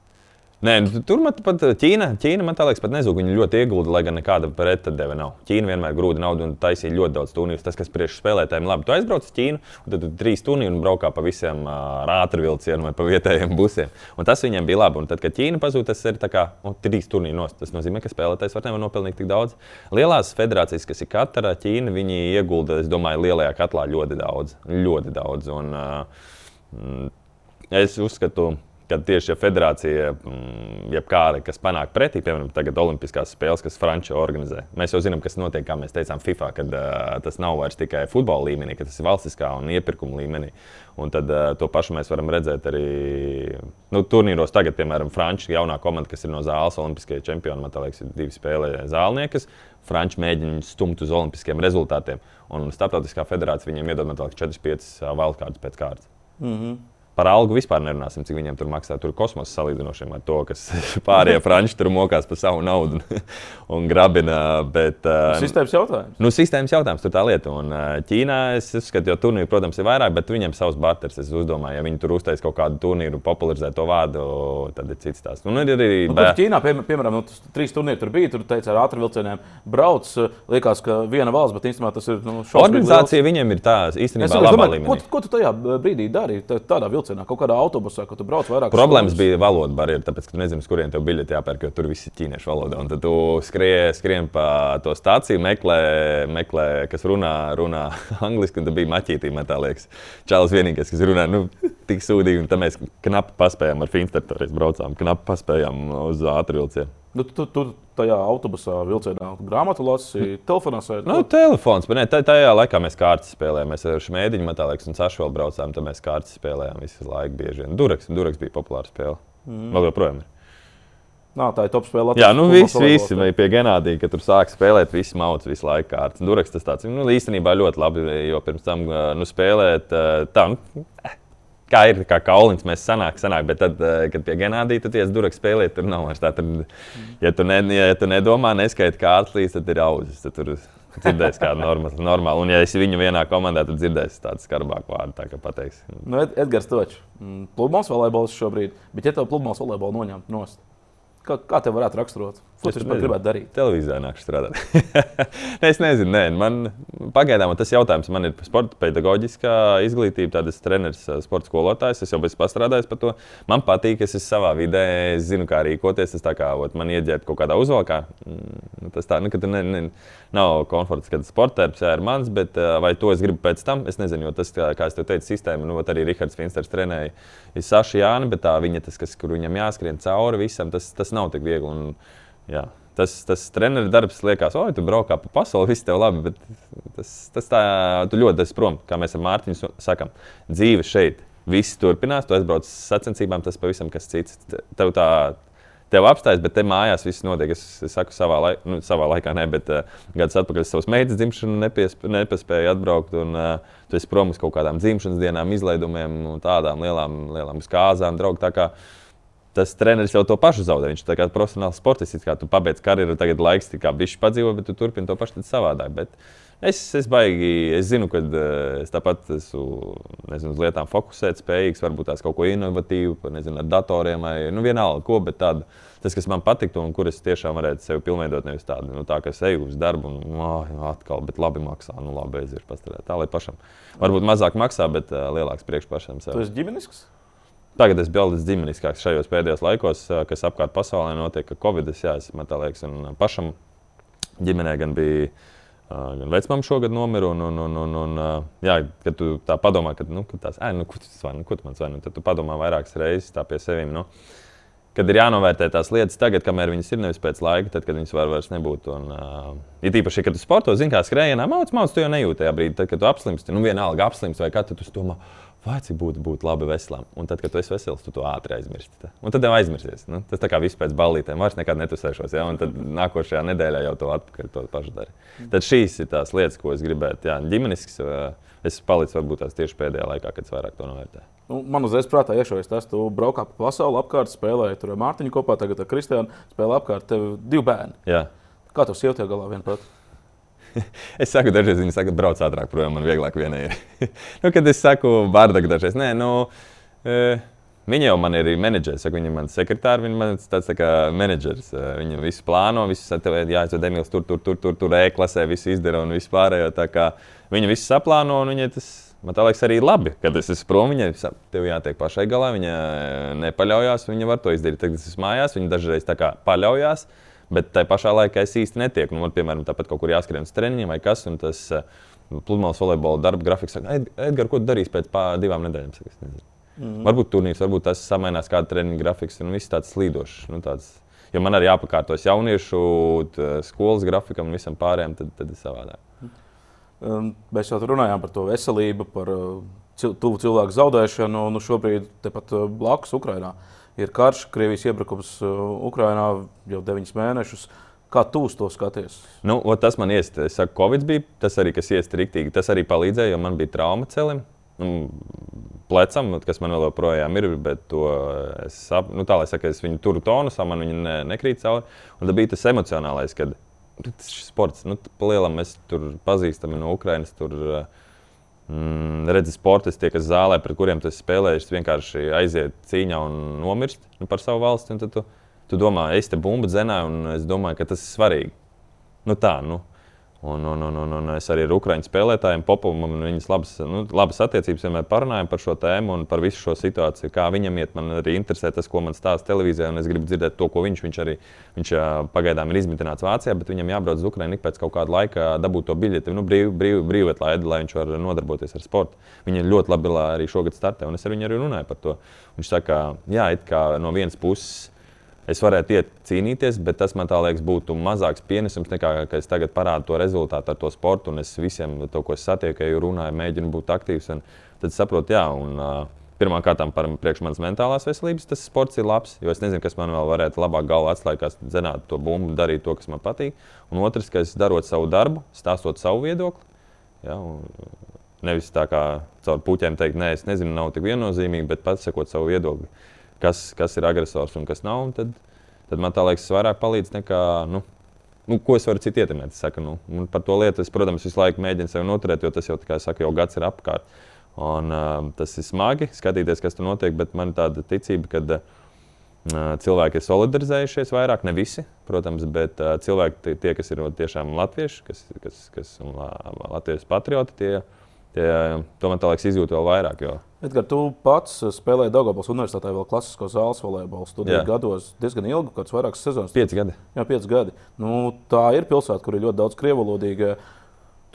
[SPEAKER 2] Nē, nu, tur man pat Ķīna, Ķīna man liekas, pat nezūg. Viņa ļoti iegulda, lai gan nekāda pretdeve nav. Ķīna vienmēr grūda naudu un taisīja ļoti daudz turnīru. Tas, kas priekš spēlētājiem labi, tu aizbrauc uz Ķīnu, un tad tu trīs turnīru un braukā pa visiem uh, rātrvilcieniem vai pa vietējiem busiem. Un tas viņiem bija labi. Un tad, kad Ķīna pazūd, tas ir kā nu, trīs turnīri nost. Tas nozīmē, ka spēlētājs var nevar nopelnīt tik daudz. Lielās federācijas, kas ir katra Ķīna, viņi iegulda, es domāju, lielajā katlā ļoti daudz. Ļoti daudz. Un, uh, es uzskatu, ka kad tieši ja federācija, mm, jebkāda, kas panāk pretī, piemēram, tagad Olimpiskās spēles, kas Frančija organizē. Mēs jau zinām, kas notiek, kā mēs teicām, FIFA, kad uh, tas nav vairs tikai futbola līmenī, ka tas ir valstiskā un iepirkuma līmenī. Un tad uh, to pašu mēs varam redzēt arī nu, turnīros. Tagad, piemēram, Frančija jaunā komanda, kas ir no zāles, Olimpiskajā čempionā, man liekas, ir divi spēlē zālniekas. Franči mēģina stumt uz olimpiskiem rezultātiem. Un Startautiskā federācija viņiem iedod 4-5 valkādus pēc kārtas. Mm -hmm. Par algu vispār nerunāsim, cik viņiem tur maksā. Tur kosmosa salīdzinošiem ar to, kas *laughs* pārējie franči tur mokās par savu naudu *laughs* un grabina. Bet,
[SPEAKER 1] uh, sistēmas jautājums.
[SPEAKER 2] Nu, sistēmas jautājums tur tā lieta. Un uh, Ķīnā es uzskatu, jo turnīri, protams, ir vairāk, bet viņiem savs barteris. Es domāju, ja viņi tur uztais kaut kādu turnīru, popularizē to vārdu, tad ir cits tās.
[SPEAKER 1] Un ir arī. Nu, bē... Ķīnā, pie, piemēram, nu, trīs turnīri tur bija. Tur teica, ar ātriem vilcieniem brauc. Liekas, ka viena valsts, bet īstenībā tas ir. Nu,
[SPEAKER 2] Organizācija viņiem ir tā īstenībā.
[SPEAKER 1] Domāju, ko, ko tu tajā brīdī dari? Tādā vilcienā? Vilcienā, kaut kādā autobusā, kad tu brauc vairāk.
[SPEAKER 2] Problēmas stundas. bija valoda barjera, tāpēc, ka tu nezini, kurien tev biļeti jāpērk, jo tur viss ir ķīniešu valoda. Un tad tu skrien, skrien pa to stāciju, meklē, meklē kas runā, runā *laughs* angliski, un tad bija maķītī, man tā liekas. Čāls vienīgais, kas runā, nu, tik sūdīgi, un tad mēs knapi paspējām ar Finstertories braucām, knapi paspējām uz ātrvilcienu.
[SPEAKER 1] Nu, tu, tu tajā autobusā, vilcienā, grāmatu lasīji, telefonā sēdi.
[SPEAKER 2] Nu, telefons, bet ne, tajā laikā mēs kārtas spēlējām. Mēs ar Šmētiņu, Metālīku un Sašu vēl braucām, tad mēs kārtas spēlējām visu laiku bieži. Duraks, Duraks bija populāra spēle. Mm. Vēl joprojām.
[SPEAKER 1] Nā, tā ir top spēle.
[SPEAKER 2] Jā, nu viss, visi bija pie Ganādija, kad tur sāk spēlēt, visi mauc visu laiku kārtas. Duraks tas tāds, nu, īstenībā ļoti labi, jo pirms tam nu, spēlēt tā, nu, kā ir, kā kaulins mēs sanāk, sanāk, bet tad, eh, kad pie Ganādija tu tiec durvis spēlēt, tur nav vairs tā. Tad, ja, tu ne, ja tu nedomā, neskaiti kā atlīs, tad ir auzis. Tad tur dzirdēs kādu normālu. Normal. Un, ja esi viņu vienā komandā, tad dzirdēsi tādu skarbāku vārdu, tā kā pateiks.
[SPEAKER 1] Nu, Edgars Točs, mm, pludmales volejbols šobrīd, bet ja tev pludmales volejbolu noņemt nost, Kā, kā tev varētu raksturot? Ko tu gribētu darīt?
[SPEAKER 2] Televīzijā nāku strādāt. *laughs* es nezinu, nē, man pagaidām tas jautājums. Man ir sporta pedagoģiskā izglītība, tādas treneris, sporta skolotājs. Es jau esmu pastrādājis par to. Man patīk, es esmu savā vidē, es zinu, kā rīkoties. Tas tā kā ot, man ieģērbt kaut kādā uzvalkā. Mm, tas tā, nu, ka tu ne, ne, nav komforts, kad sportērs ir mans, bet vai to es gribu pēc tam, es nezinu, jo tas, kā, kā es teicu, sistēma, nu, arī Rihards Finsters trenēja, ir Saša Jāni, bet tā viņa, tas, kas, kur viņam jāskrien cauri visam, tas, tas nav tik viegli. Un, Jā. Tas, tas treneris darbs liekas, oi, tu braukā pa pasauli, viss tev labi. Tas, tas tā, tu ļoti esi prom, kā mēs ar Mārtiņu sakām. Dzīve šeit, viss turpinās, tu aizbrauc uz sacensībām, tas pavisam kas cits. Tev tā, tev apstājas, bet te mājās viss notiek. Es, es saku, savā, laik, nu, savā laikā, ne, bet uh, gadus atpakaļ es savas meitas dzimšanu nepiesp, nepaspēju atbraukt. Un, uh, tu esi prom uz kaut kādām dzimšanas dienām, izlaidumiem, tādām lielām, lielām skāzām, draugu tas treneris jau to pašu zaudē. Viņš ir profesionāls sportists. Kā tu pabeidz karjeru, tagad laiks tikai bišķi padzīvo, bet tu turpini to pašu savādāk. Bet es, es baigi, es zinu, ka eh, es tāpat esmu nezinu, uz lietām fokusēt, spējīgs, varbūt tās kaut ko inovatīvu, nezinu, ar datoriem vai nu, vienalga, ko. Tādu, tas, kas man patiktu un kur es tiešām varētu sevi pilnveidot, nevis tādu, nu, tā, ka es eju uz darbu un oh, atkal, bet labi maksā, nu labi, aiziet pastāvēt. Tā lai pašam. Varbūt mazāk maksā, bet uh, lielāks priekš pašam.
[SPEAKER 1] Sev. Tu esi ģimenisks?
[SPEAKER 2] Tagad es biju daudz ģimeniskāks šajos pēdējos laikos, kas apkārt pasaulē notiek, ka Covid es jāsaka, tā liekas, un pašam ģimenē gan bija. Gan vecmāmiņa šogad nomira. Un, un, un, un, un, jā, kad tu tā padomā, ka, nu, ka tās, nu, ko, zvani, ko tu man zvani, tad tu padomā vairākas reizes tā pie sevis. Nu, kad ir jānovērtē tās lietas tagad, kamēr viņas ir nevis pēc laika, tad, kad viņas var vairs nebūt. Un, uh, ir īpaši, kad tu sporto, zini, kā skrējienā, mācīt, mācīt, tu jau nejūti tajā brīdī, tad, kad tu apslimsti. Nu, vienalga apslimsti vai kā tu to domā vai cik būtu būt labi veselam. Un tad, kad tu esi vesels, tu to ātri aizmirsti. Tā. Un tad jau aizmirsīsi. Nu, tas tā kā viss pēc ballītēm. Vairs nekad netusēšos. Ja? Un tad nākošajā nedēļā jau to atpakaļ to pašu dari. Tad šīs ir tās lietas, ko es gribētu. Jā, ģimenisks. Es palicu varbūt tās tieši pēdējā laikā, kad es vairāk to novērtēju.
[SPEAKER 1] Nu, man uzreiz prātā iešaujas tas, tu braukā pa pasauli, apkārt spēlēji tur Mārtiņu kopā, tagad ar Kristiānu spēlē apkārt tev divi bērni.
[SPEAKER 2] Jā.
[SPEAKER 1] Kā tu sievietes galā vienprāt? *laughs*
[SPEAKER 2] es saku, dažreiz viņi saka, brauc ātrāk prom, man vieglāk vienai ir. *laughs* nu, kad es saku, bārdak, dažreiz, nē, nu, uh, Viņa jau man ir menedžeris, viņa ir mans sekretārs, viņa ir tāds tā kā menedžeris. Viņa visu plāno, visu jāizved Emīls tur, tur, tur, tur, tur e-klasē, visu izdara un visu pārējo. Viņa visu saplāno un viņa tas. Man liekas, arī labi, kad es esmu prom. Viņai tev jātiek pašai galā. Viņa nepaļaujas. Viņa var to izdarīt. Tagad es esmu mājās. Viņa dažreiz tā kā paļaujas. Uh, Bet tajā pašā laikā es īsti netieku. Nu, man, piemēram, tāpat kaut kur jāskrien uz treniņiem vai kas. Tas uh, pludmales volejbola darba grafiks saka, Edgars, ko darīs pēc divām nedēļām? Saka, mm. Varbūt turnīrs, varbūt tas samainās kāda treniņa grafiks un viss tāds slīdošs. Nu, tāds, jo man arī jāpakārtojas jauniešu skolas grafikam un visam pārējiem, tad, tad ir savādāk.
[SPEAKER 1] Um, mēs jau runājām par to veselību, par uh, tuvu cilvēku zaudēšanu, un nu, šobrīd tepat uh, blakus Ukrajinā. Uh, ir karš, Krievijas iebrukums uh, Ukrajinā jau deviņus mēnešus. Kā tu uz to skaties?
[SPEAKER 2] Nu, tas man iesta, es saku, Covid bija tas arī, kas iesta riktīgi. Tas arī palīdzēja, jo man bija trauma celim. Nu, plecam, kas man vēl joprojām ir, bet to es saprotu, nu, tā lai saka, es viņu turu tonusā, man viņa ne, nekrīt cauri. Un tad bija tas emocionālais, kad tas sports, nu, lielam mēs tur pazīstami no Ukrainas. Tur, uh, Mm, redzi, sportisti, kas zālē, pret kuriem tas spēlējuši, vienkārši aiziet cīņā un nomirst nu, par savu valsti. Tu, tu domā, es te bumbu dzenēju, un es domāju, ka tas ir svarīgi. Nu, tā, nu, Un, un, un, un, un es arī ar Ukrāņu spēlētājiem, Popovam, un viņas labas, nu, labas attiecības vienmēr parunājam par šo tēmu un par visu šo situāciju. Kā viņam iet, man arī interesē tas, ko man stāsta televīzijā, un es gribu dzirdēt to, ko viņš, viņš arī viņš, pagaidām ir izmitināts Vācijā, bet viņam jābrauc uz Ukrāņu pēc kaut kāda laika dabūt to biļeti, nu, brīv, brīv, brīvvietlaidu, lai viņš var nodarboties ar sportu. Viņa ļoti labi arī šogad startē, un es ar viņu arī runāju par to. Viņš saka, jā, it kā no vienas puses es varētu iet cīnīties, bet tas man liekas, būtu mazāks pienesums nekā, ka es tagad parādu to rezultātu ar to sportu. Un es visiem to, ko es satieku, runāju, mēģinu būt aktīvs. Tad saprotu, jā. Un, uh, Pirmkārt, par priekš manas mentālās veselības tas sports ir labs, jo es nezinu, kas man vēl varētu labāk galvā atslēgt, kā zināt to bumbu, darīt to, kas man patīk. Un otrs, ka es darot savu darbu, stāstot savu viedokli. Ja, nevis tā kā caur puķiem teikt, nē, es nezinu, nav tik viennozīmīgi, bet pats sakot savu viedokli kas, kas ir agresors un kas nav. Tad, tad man tā liekas, tas vairāk palīdz nekā. Nu, Nu, ko es varu citu ietekmēt? Es saku, nu, par to lietu es, protams, visu laiku mēģinu sevi noturēt, jo tas jau, kā saku, jau gads ir apkārt. Un, uh, tas ir smagi skatīties, kas tur notiek, bet man ir tāda ticība, ka uh, Cilvēki ir solidarizējušies vairāk, ne visi, protams, bet cilvēki, tie, kas ir tiešām latvieši, kas, kas, kas ir latviešu patrioti, tie, tie to man liekas izjūt vēl vairāk. Jo.
[SPEAKER 1] Edgar, tu pats spēlēji Dārgājas Universitātē vēl klasisko zāles volejbolu studiju gados diezgan ilgi, kāds vairākas sezonas.
[SPEAKER 2] Pieci gadi.
[SPEAKER 1] Jā, pieci gadi. Nu, tā ir pilsēta, kur ir ļoti daudz krievalodīgu.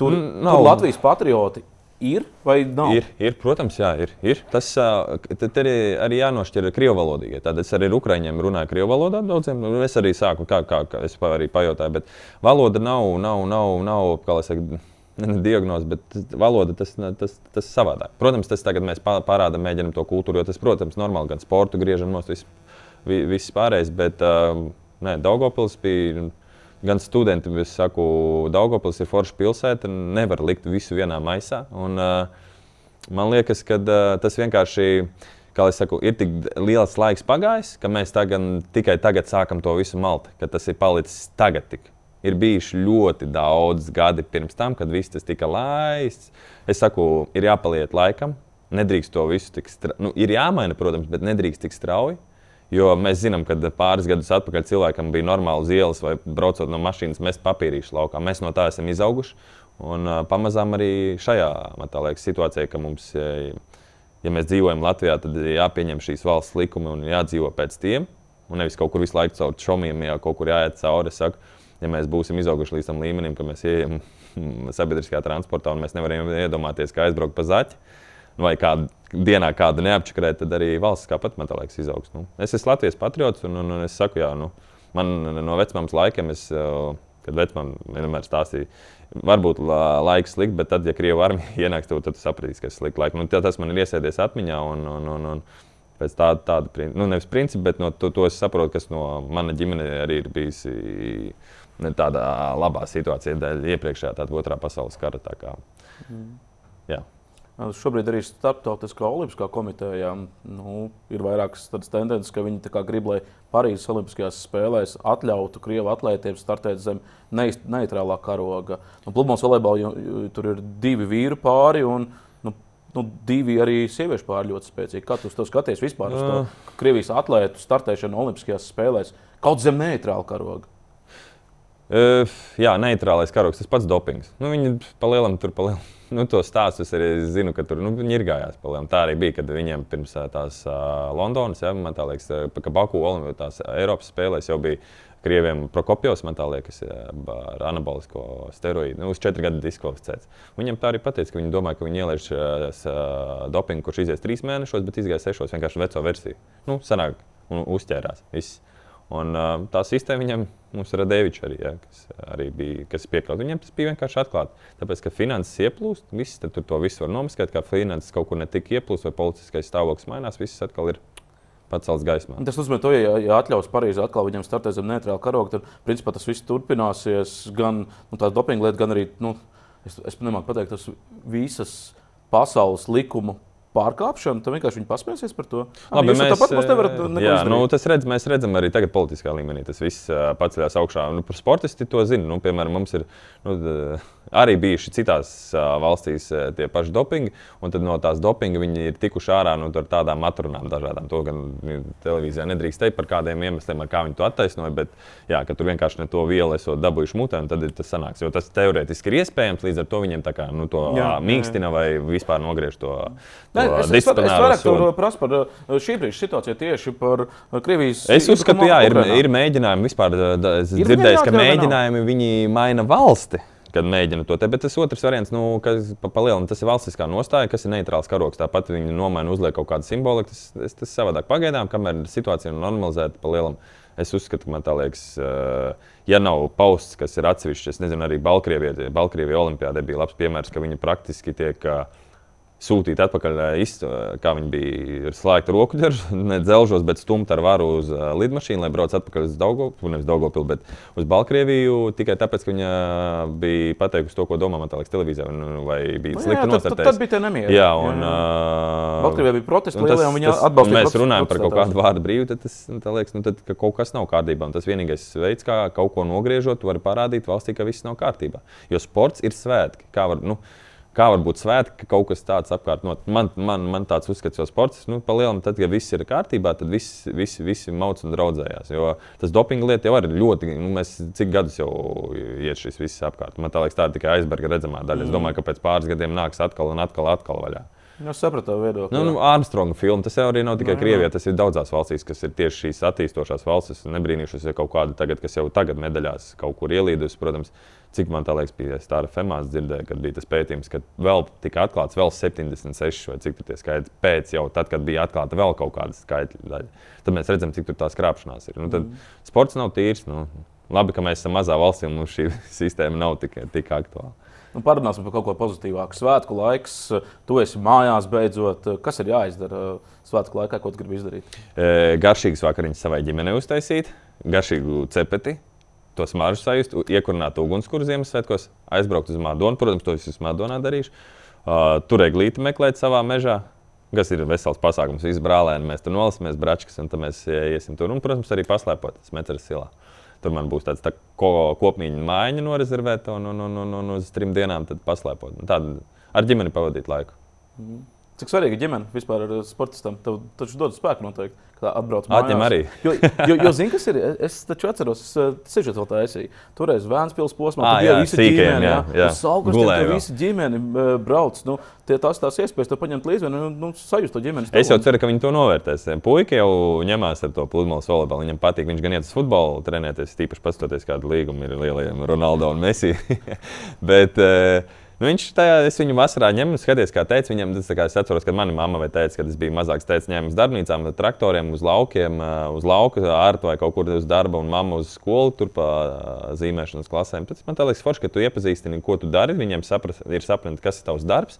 [SPEAKER 1] Tur, mm, tur Latvijas patrioti Ir vai nav?
[SPEAKER 2] Ir, ir protams, jā, ir. ir. Tas arī, arī jānošķir krievu valodīgie. Tad es arī ar ukrāņiem runāju krievu valodā daudziem. Nu, es arī sāku, kā, kā, kā es arī pajautāju, bet valoda nav, nav, nav, nav kā lai saka, ne diagnoze, bet valoda tas, tas, tas savādāk. Protams, tas tagad mēs parādām, mēģinām to kultūru, jo tas, protams, normāli gan sportu griežam nos, viss, viss pārējais, bet uh, nē, Daugopils bija gan studenti, es saku, Daugopils ir forša pilsēta, nevar likt visu vienā maisā. Un, uh, man liekas, ka uh, tas vienkārši kā es saku, ir tik liels laiks pagājis, ka mēs tagad, tikai tagad sākam to visu malt, ka tas ir palicis tagad. Tik. Ir bijuši ļoti daudz gadi pirms tam, kad viss tas tika laists. Es saku, ir jāpaliek laikam, nedrīkst to visu tik strauji. Nu, ir jāmaina, protams, bet nedrīkst tik strauji. Jo mēs zinām, ka pāris gadus atpakaļ cilvēkam bija normāli ielas vai braucot no mašīnas, mest papīrīšu laukā. Mēs no tā esam izauguši. Un pamazām arī šajā liekas, situācijā, ka mums, ja mēs dzīvojam Latvijā, tad jāpieņem šīs valsts likumi un jādzīvo pēc tiem. Un nevis kaut kur visu laiku caur čomiem, ja kaut kur jāiet cauri. Es saku, ja mēs būsim izauguši līdz tam līmenim, ka mēs ejam *laughs* sabiedriskajā transportā un mēs nevaram iedomāties, kā aizbraukt pa zaķi vai kādu dienā kādu neapčakarēt, tad arī valsts kāpat man liekas izaugs. Nu, es esmu Latvijas patriots un, un, un es saku, jā, nu, man no vecmāmas laikiem, es, kad vecmāma vienmēr stāstīja, varbūt laiks slikts, bet tad, ja Krievija armija *laughs* ienāks, tad, tu sapratīsi, ka ir slikti. Nu, tas man ir iesēdies atmiņā. Un, un, un, un, Pēc tāda, tāda nu, nevis principa, bet no, to, to es saprotu, kas no mana ģimene arī ir bijis tādā labā situācijā dēļ iepriekšējā, tāda otrā pasaules kara. Tā kā, mm. jā.
[SPEAKER 1] Šobrīd arī Startautiskā olimpiskā komitejā nu, ir vairākas tendences, ka viņi grib, lai Parīzes Olimpiskajās spēlēs atļautu Krievu atlētiem startēt zem neitrālā karoga. Nu, Pludmales volejbolā tur ir divi vīru pāri. Un, nu, nu, divi arī sieviešu pāri ļoti spēcīgi. Kā tu to skaties vispār uz to Krievijas atlētu startēšanu Olimpiskajās spēlēs kaut zem neitrāla karoga?
[SPEAKER 2] Uh, jā, neitrālais karogs, tas pats dopings. Nu, viņi palielinām tur palielinām *laughs* nu, to stāstu es arī zinu, ka tur nu, viņi ir gājās palielināt. Tā arī bija, kad viņiem pirms tās uh, Londonas, ja, man tā liekas, ka Baku Olimpijas Eiropas spēlēs jau bija. Krieviem Prokopjovs, man liekas, ar anabolisko steroīdu. Nu, uz četru gadu diskvalificēts. Viņam tā arī pateica, ka viņi domā, ka viņi ieliež uh, dopingu, kurš izies trīs mēnešos, bet izgāja sešos vienkārši veco versiju. Nu, sanāk, un uzķērās. Viss. Un, uh, tā sistēma viņam, mums ir Radevičs arī, ja, kas arī bija, kas piekļūt. Viņam tas bija vienkārši atklāti. Tāpēc, ka finanses ieplūst, viss tur to visu var nomiskāt, kā finanses kaut kur netika ieplūst vai politiskais stāvoklis mainās, viss atkal ir pacelts gaismā.
[SPEAKER 1] Tas nozīmē, ka, ja, ja atļaus Parīzē atkal viņam startēt zem neitrāla karoga, tad principā tas viss turpināsies. Gan nu, tās dopinga lietas, gan arī, nu, es, es nemāku pateikt, tas visas pasaules likumu pārkāpšanu, tad vienkārši viņi pasmēsies par to.
[SPEAKER 2] Labi, Jūs mēs tāpat mums nevarat jā, nu, tas redz, mēs redzam arī tagad politiskā līmenī. Tas viss paceļās augšā. Nu, par sportisti to zina. Nu, piemēram, mums ir nu, arī bijuši citās valstīs tie paši dopingi, un tad no tās dopinga viņi ir tikuši ārā no nu, tādām atrunām dažādām. To gan televīzijā nedrīkst teikt par kādiem iemesliem, ar kā viņi to attaisnoja, bet jā, ka tur vienkārši ne to vielu esot dabūjuši mutē, un tad tas sanāks. Jo tas teorētiski ir iespējams, līdz ar to viņiem kā, nu, to jā, mīkstina vai vispār nogriež to. to
[SPEAKER 1] Nē, es, es, es vairāk to prasu par šī brīža situāciju tieši par Krievijas.
[SPEAKER 2] Es uzskatu, jā, ir, ir mēģinājumi vispār. Es dzirdēju, ka mēģinājumi viņi maina valsti kad mēģina to te. Bet tas otrs variants, nu, kas palielina, tas ir valstiskā nostāja, kas ir neitrāls karoks. Tāpat viņi nomaina, uzliek kaut kādu simboliku. Tas, tas, tas savādāk pagaidām, kamēr situācija ir normalizēta palielam. Es uzskatu, ka man tā liekas, ja nav pausts, kas ir atsevišķs, es nezinu, arī Baltkrievijā, Baltkrievijā Olimpijādē bija labs piemērs, ka viņi praktiski tiek. Uh, sūtīt atpakaļ, kā viņi bija slēgti roku ģeržu, *laughs* ne dzelžos, bet stumt ar varu uz lidmašīnu, lai brauc atpakaļ uz Daugopilu, nevis Daugopilu, bet uz Baltkrieviju, tikai tāpēc, ka viņa bija pateikusi to, ko domā man tālāk televīzijā, vai bija nu slikti
[SPEAKER 1] nostartējusi. Tad, bija tie nemieri.
[SPEAKER 2] Jā, un... Jā.
[SPEAKER 1] Uh, Baltkrievijā bija protesti lielie, un viņa atbalstīja.
[SPEAKER 2] Mēs runājam par kaut kādu vārdu brīvu, tad tas, nu, tā liekas, nu, tad, ka kaut kas nav kārtībā. Un tas vienīgais veids, kā kaut ko nogriežot, var parādīt valstī, ka viss nav kārtībā. Jo sports ir svētki. Kā var, nu, Kā var būt svētki, ka kaut kas tāds apkārt notiek? Man, man, man tāds uzskats, jo sports, nu, palielam, tad, kad viss ir kārtībā, tad viss vis, vis mauc un draudzējās. Jo tas dopinga lieta jau ir ļoti, nu, mēs cik gadus jau iet šis viss apkārt. Man liekas, tā ir tikai aizberga redzamā daļa. Mm. Es domāju, ka pēc pāris gadiem nāks atkal un atkal, atkal vaļā.
[SPEAKER 1] Nu, es sapratu to viedokli.
[SPEAKER 2] Nu, nu, Armstronga filma. Tas jau arī nav tikai
[SPEAKER 1] Jā, jā.
[SPEAKER 2] Krievijā, tas ir daudzās valstīs, kas ir tieši šīs attīstošās valstis. Nebrīnīšos, ja kaut kāda tagad, kas jau tagad medaļās kaut kur ielīdusi. Protams, cik man tā liekas, bija tā ar FEMāts dzirdēju, kad bija tas pētījums, ka vēl tika atklāts vēl 76 vai cik tur tie skaitļi pēc jau tad, kad bija atklāta vēl kaut kāda skaitļa daļa. Tad mēs redzam, cik tur tās krāpšanās ir. Nu, tad mm. sports nav tīrs. Nu, labi, ka mēs esam mazā valstī un mums šī *laughs* sistēma nav tik, tik aktuāla.
[SPEAKER 1] Nu, parunāsim par kaut ko pozitīvāku. Svētku laiks, tu esi mājās beidzot. Kas ir jāizdara svētku laikā, ko tu gribi izdarīt?
[SPEAKER 2] E, garšīgas vakariņas savai ģimenei uztaisīt, garšīgu cepeti, to smaržu sajust, iekurināt ugunskura Ziemassvētkos, aizbraukt uz Madonu. Protams, to esmu Madonā darījuši. Uh, tur eglīti meklēt savā mežā. Kas ir vesels pasākums, visi brālēni. Mēs tur nolasīsimies bračkas, un tad mēs iesim tur. Un, protams, arī paslēpot Smēķeras silā. Tur man būs tāds tā ko, kopmīņa mājiņa norezervēta, un, un, un, un, un uz trim dienām tad paslēpot. Un Tādu ar ģimeni pavadīt laiku.
[SPEAKER 1] Cik svarīgi ir ģimene vispār ar sportistam? Tev taču dod spēku noteikti, kā atbrauc
[SPEAKER 2] Atņem
[SPEAKER 1] mājās.
[SPEAKER 2] arī.
[SPEAKER 1] Jo, jo, jo zini, kas ir? Es taču atceros, es sežot vēl taisīju. Toreiz Vēnspils posmā,
[SPEAKER 2] Ā,
[SPEAKER 1] tur bija
[SPEAKER 2] jā,
[SPEAKER 1] visa
[SPEAKER 2] sīkajiem,
[SPEAKER 1] ģimene.
[SPEAKER 2] jā, jā.
[SPEAKER 1] Uz augustiem
[SPEAKER 2] vēl.
[SPEAKER 1] visa ģimene eh, brauc. Nu, tie tās tās iespējas to paņemt līdzi, nu, nu sajust to ģimenes.
[SPEAKER 2] Es jau ceru, ka viņi to novērtēs. Puika jau ņemās ar to pludmales volejbolu. Viņam patīk, viņš gan iet uz futbolu, trenēties, tīpaši paskatoties, kāda līguma ir lielajiem Ronaldo un Messi. *laughs* Bet, eh, Nu, viņš tajā, es viņu vasarā ņemu, skaties, kā teica viņam. Tas, kā es atceros, kad manā mamma vai teica, kad es biju mazāks, teica, ņēmu uz darbnīcām, ar traktoriem, uz laukiem, eh, uz lauka ārtu vai kaut kur uz darba, un mamma uz skolu, tur pa eh, zīmēšanas klasēm. Tad man liekas, forši, ka tu iepazīstini, ko tu dari. Viņiem sapras, ir saprotams, kas ir tavs darbs.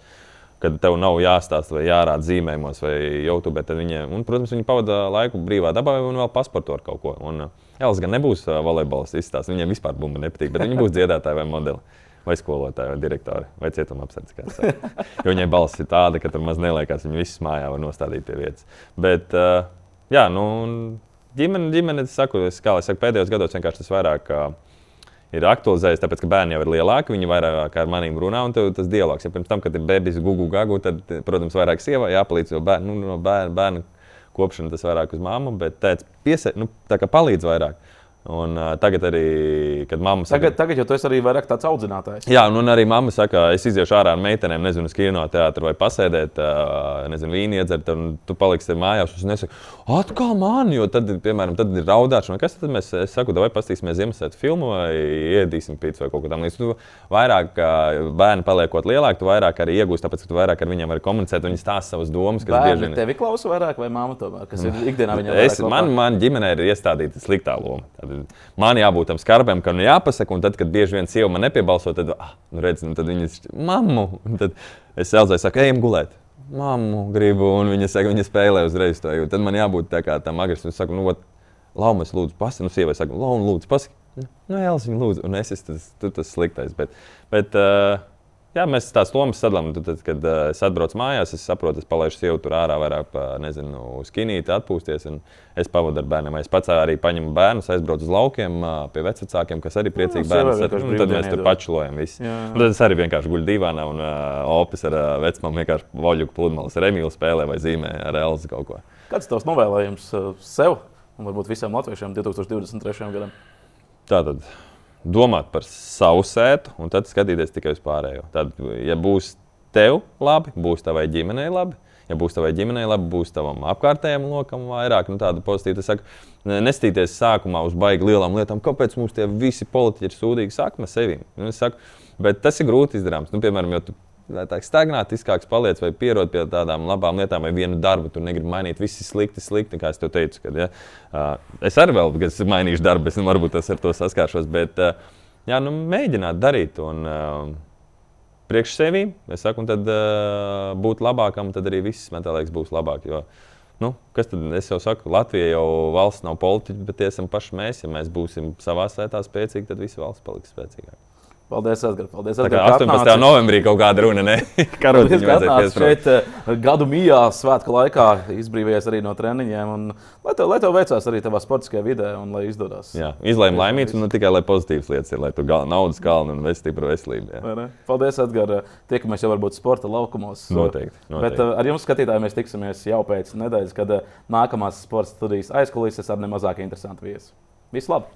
[SPEAKER 2] Kad tev nav jāstāsta vai jārāda zīmējumos vai YouTube, viņi, un, protams, viņi pavada laiku brīvā dabā un vēl pasporto ar kaut ko. Un, uh, Elsa gan nebūs volejbols izstāstījis, viņiem vispār bumba nepatīk, bet viņi būs dziedātāji vai modeli. Vai skolotāji, vai direktori, vai cietuma apsardzes. Jo viņai balss ir tāda, ka tur maz neliekās. Viņi visus mājā var nostādīt pie vietas. Bet, uh, jā, nu, ģimene, ģimene es saku, es, kā jau saku, pēdējos gados vienkārši tas vairāk uh, ir aktualizējies, tāpēc, ka bērni jau ir lielāki, viņi vairāk ar maniem runā, un tas dialogs. Ja pirms tam, kad ir bebis, gugu, gagu, tad, protams, vairāk sievai jāpalīdz, jo bērnu, nu, no bērnu, bērnu kopšana tas vairāk uz mammu, bet tēvs piesē, nu, palīdz vairāk. Un, uh, tagad arī, kad mamma saka,
[SPEAKER 1] Tagad, tagad jau esi arī vairāk tāds audzinātājs.
[SPEAKER 2] Jā, un, un arī mamma saka, es iziešu ārā ar meitenēm, nezinu, uz kino teātru vai pasēdēt, ā, nezinu, vīnu iedzert, un tu paliksi mājās. Es nesaku, atkal man, jo tad, piemēram, tad ir raudāšana. Kas tad mēs, es saku, vai paskatīsimies Ziemassvētku filmu vai ēdīsim pīci vai kaut ko tamlīdzīgu. Tu vairāk bērni paliekot lielāki, tu vairāk arī iegūsi, tāpēc, ka tu vairāk ar viņiem vari komunicēt, viņi stāsta savas domas, kas bieži
[SPEAKER 1] Bērni
[SPEAKER 2] vien
[SPEAKER 1] tevi klausa vairāk vai mamma tomēr, kas ir *laughs* ikdienā viņam
[SPEAKER 2] Es, man, man ģimenē ir iestādīta sliktā loma. Tad man jābūt tam skarbam, ka nu jāpasaka, un tad, kad bieži vien sieva man nepiebalso, tad, ah, nu redz, nu tad viņas, mammu, un tad es Elzai saku, ejam gulēt. Mammu gribu, un viņa saka, viņa spēlē uzreiz to. Tad man jābūt tā kā tam agresīvam. Es saku, nu, Laumas, lūdzu, pasi, nu, sievai saka, Launa, lūdzu, pasi. Nu, Elza, viņa lūdzu, un es esmu tas, tas sliktais. Bet, bet uh, jā, mēs tās lomas sadalām. Tad, kad uh, es atbraucu mājās, es saprotu, es palaidu sievu tur ārā vairāk, pa, nezinu, uz kinīti, atpūsties. un Es pavadu ar bērniem. Es pats arī paņemu bērnus, aizbraucu uz laukiem uh, pie vecākiem, kas arī priecīgi bērnus.
[SPEAKER 1] vienkārši
[SPEAKER 2] Un Tad mēs tur. Un Tad es arī vienkārši guļu divānā un uh, opis ar uh, vecmāmu vienkārši voļu pludmales ar Emīlu spēlē vai zīmē ar Elzu kaut ko.
[SPEAKER 1] Kāds tavs novēlējums sev un varbūt visiem latviešiem 2023. gadam?
[SPEAKER 2] Tātad domāt par savu sētu un tad skatīties tikai uz pārējo. Tad, ja būs tev labi, būs tavai ģimenei labi. Ja būs tavai ģimenei labi, būs tavam apkārtējam lokam vairāk, nu, tāda pozitīva. Ne- nestīties sākumā uz baigi lielām lietām, kāpēc mums tie visi politiķi ir sūdīgi. Sākumā sevim. Nu, saku, bet tas ir grūti izdarāms. Nu, piemēram, ja tu tā kā stagnātiskāks paliec vai pierod pie tādām labām lietām, vai vienu darbu tu negribi mainīt. Viss ir slikti, slikti, kā es tev teicu. Kad, ja, es arī vēl, kad esmu mainījis darbu, es nu, varbūt tas ar to saskāršos, bet jā, nu, mēģināt darīt. Un, Priekš sevi, es saku, un tad uh, būt labākam, tad arī viss, man liekas, būs labāk. Jo, nu, kas tad, es jau saku, Latvija jau valsts nav politiķa, bet tie esam paši mēs. Ja mēs būsim savā sētā spēcīgi, tad visa valsts paliks spēcīgāka.
[SPEAKER 1] Paldies, Edgars. Paldies,
[SPEAKER 2] Tā kā
[SPEAKER 1] Edgar, ka
[SPEAKER 2] 18.
[SPEAKER 1] atnāci.
[SPEAKER 2] novembrī kaut kāda runa, ne? *laughs*
[SPEAKER 1] Paldies,
[SPEAKER 2] Karotiņu
[SPEAKER 1] ka
[SPEAKER 2] vajadzēja
[SPEAKER 1] atnāci
[SPEAKER 2] piesprāst.
[SPEAKER 1] šeit eh, gadu mijā, svētku laikā, izbrīvējies arī no treniņiem. Un, lai, tev, lai tev veicās arī tavā sportiskajā vidē un lai izdodas.
[SPEAKER 2] Jā, izlēma laimīgs un ne tikai lai pozitīvas lietas ir, lai tu gal, naudas kalni un vesi stipru veselību. Jā.
[SPEAKER 1] Paldies, Edgars. Tiekamies jau varbūt sporta laukumos.
[SPEAKER 2] Noteikti,
[SPEAKER 1] Bet
[SPEAKER 2] noteikti.
[SPEAKER 1] eh, ar jums, skatītājiem, mēs tiksimies jau pēc nedēļas, kad eh, nākamās sporta studijas aizkulisēs ar nemazāk interesantu viesu. Visu labu!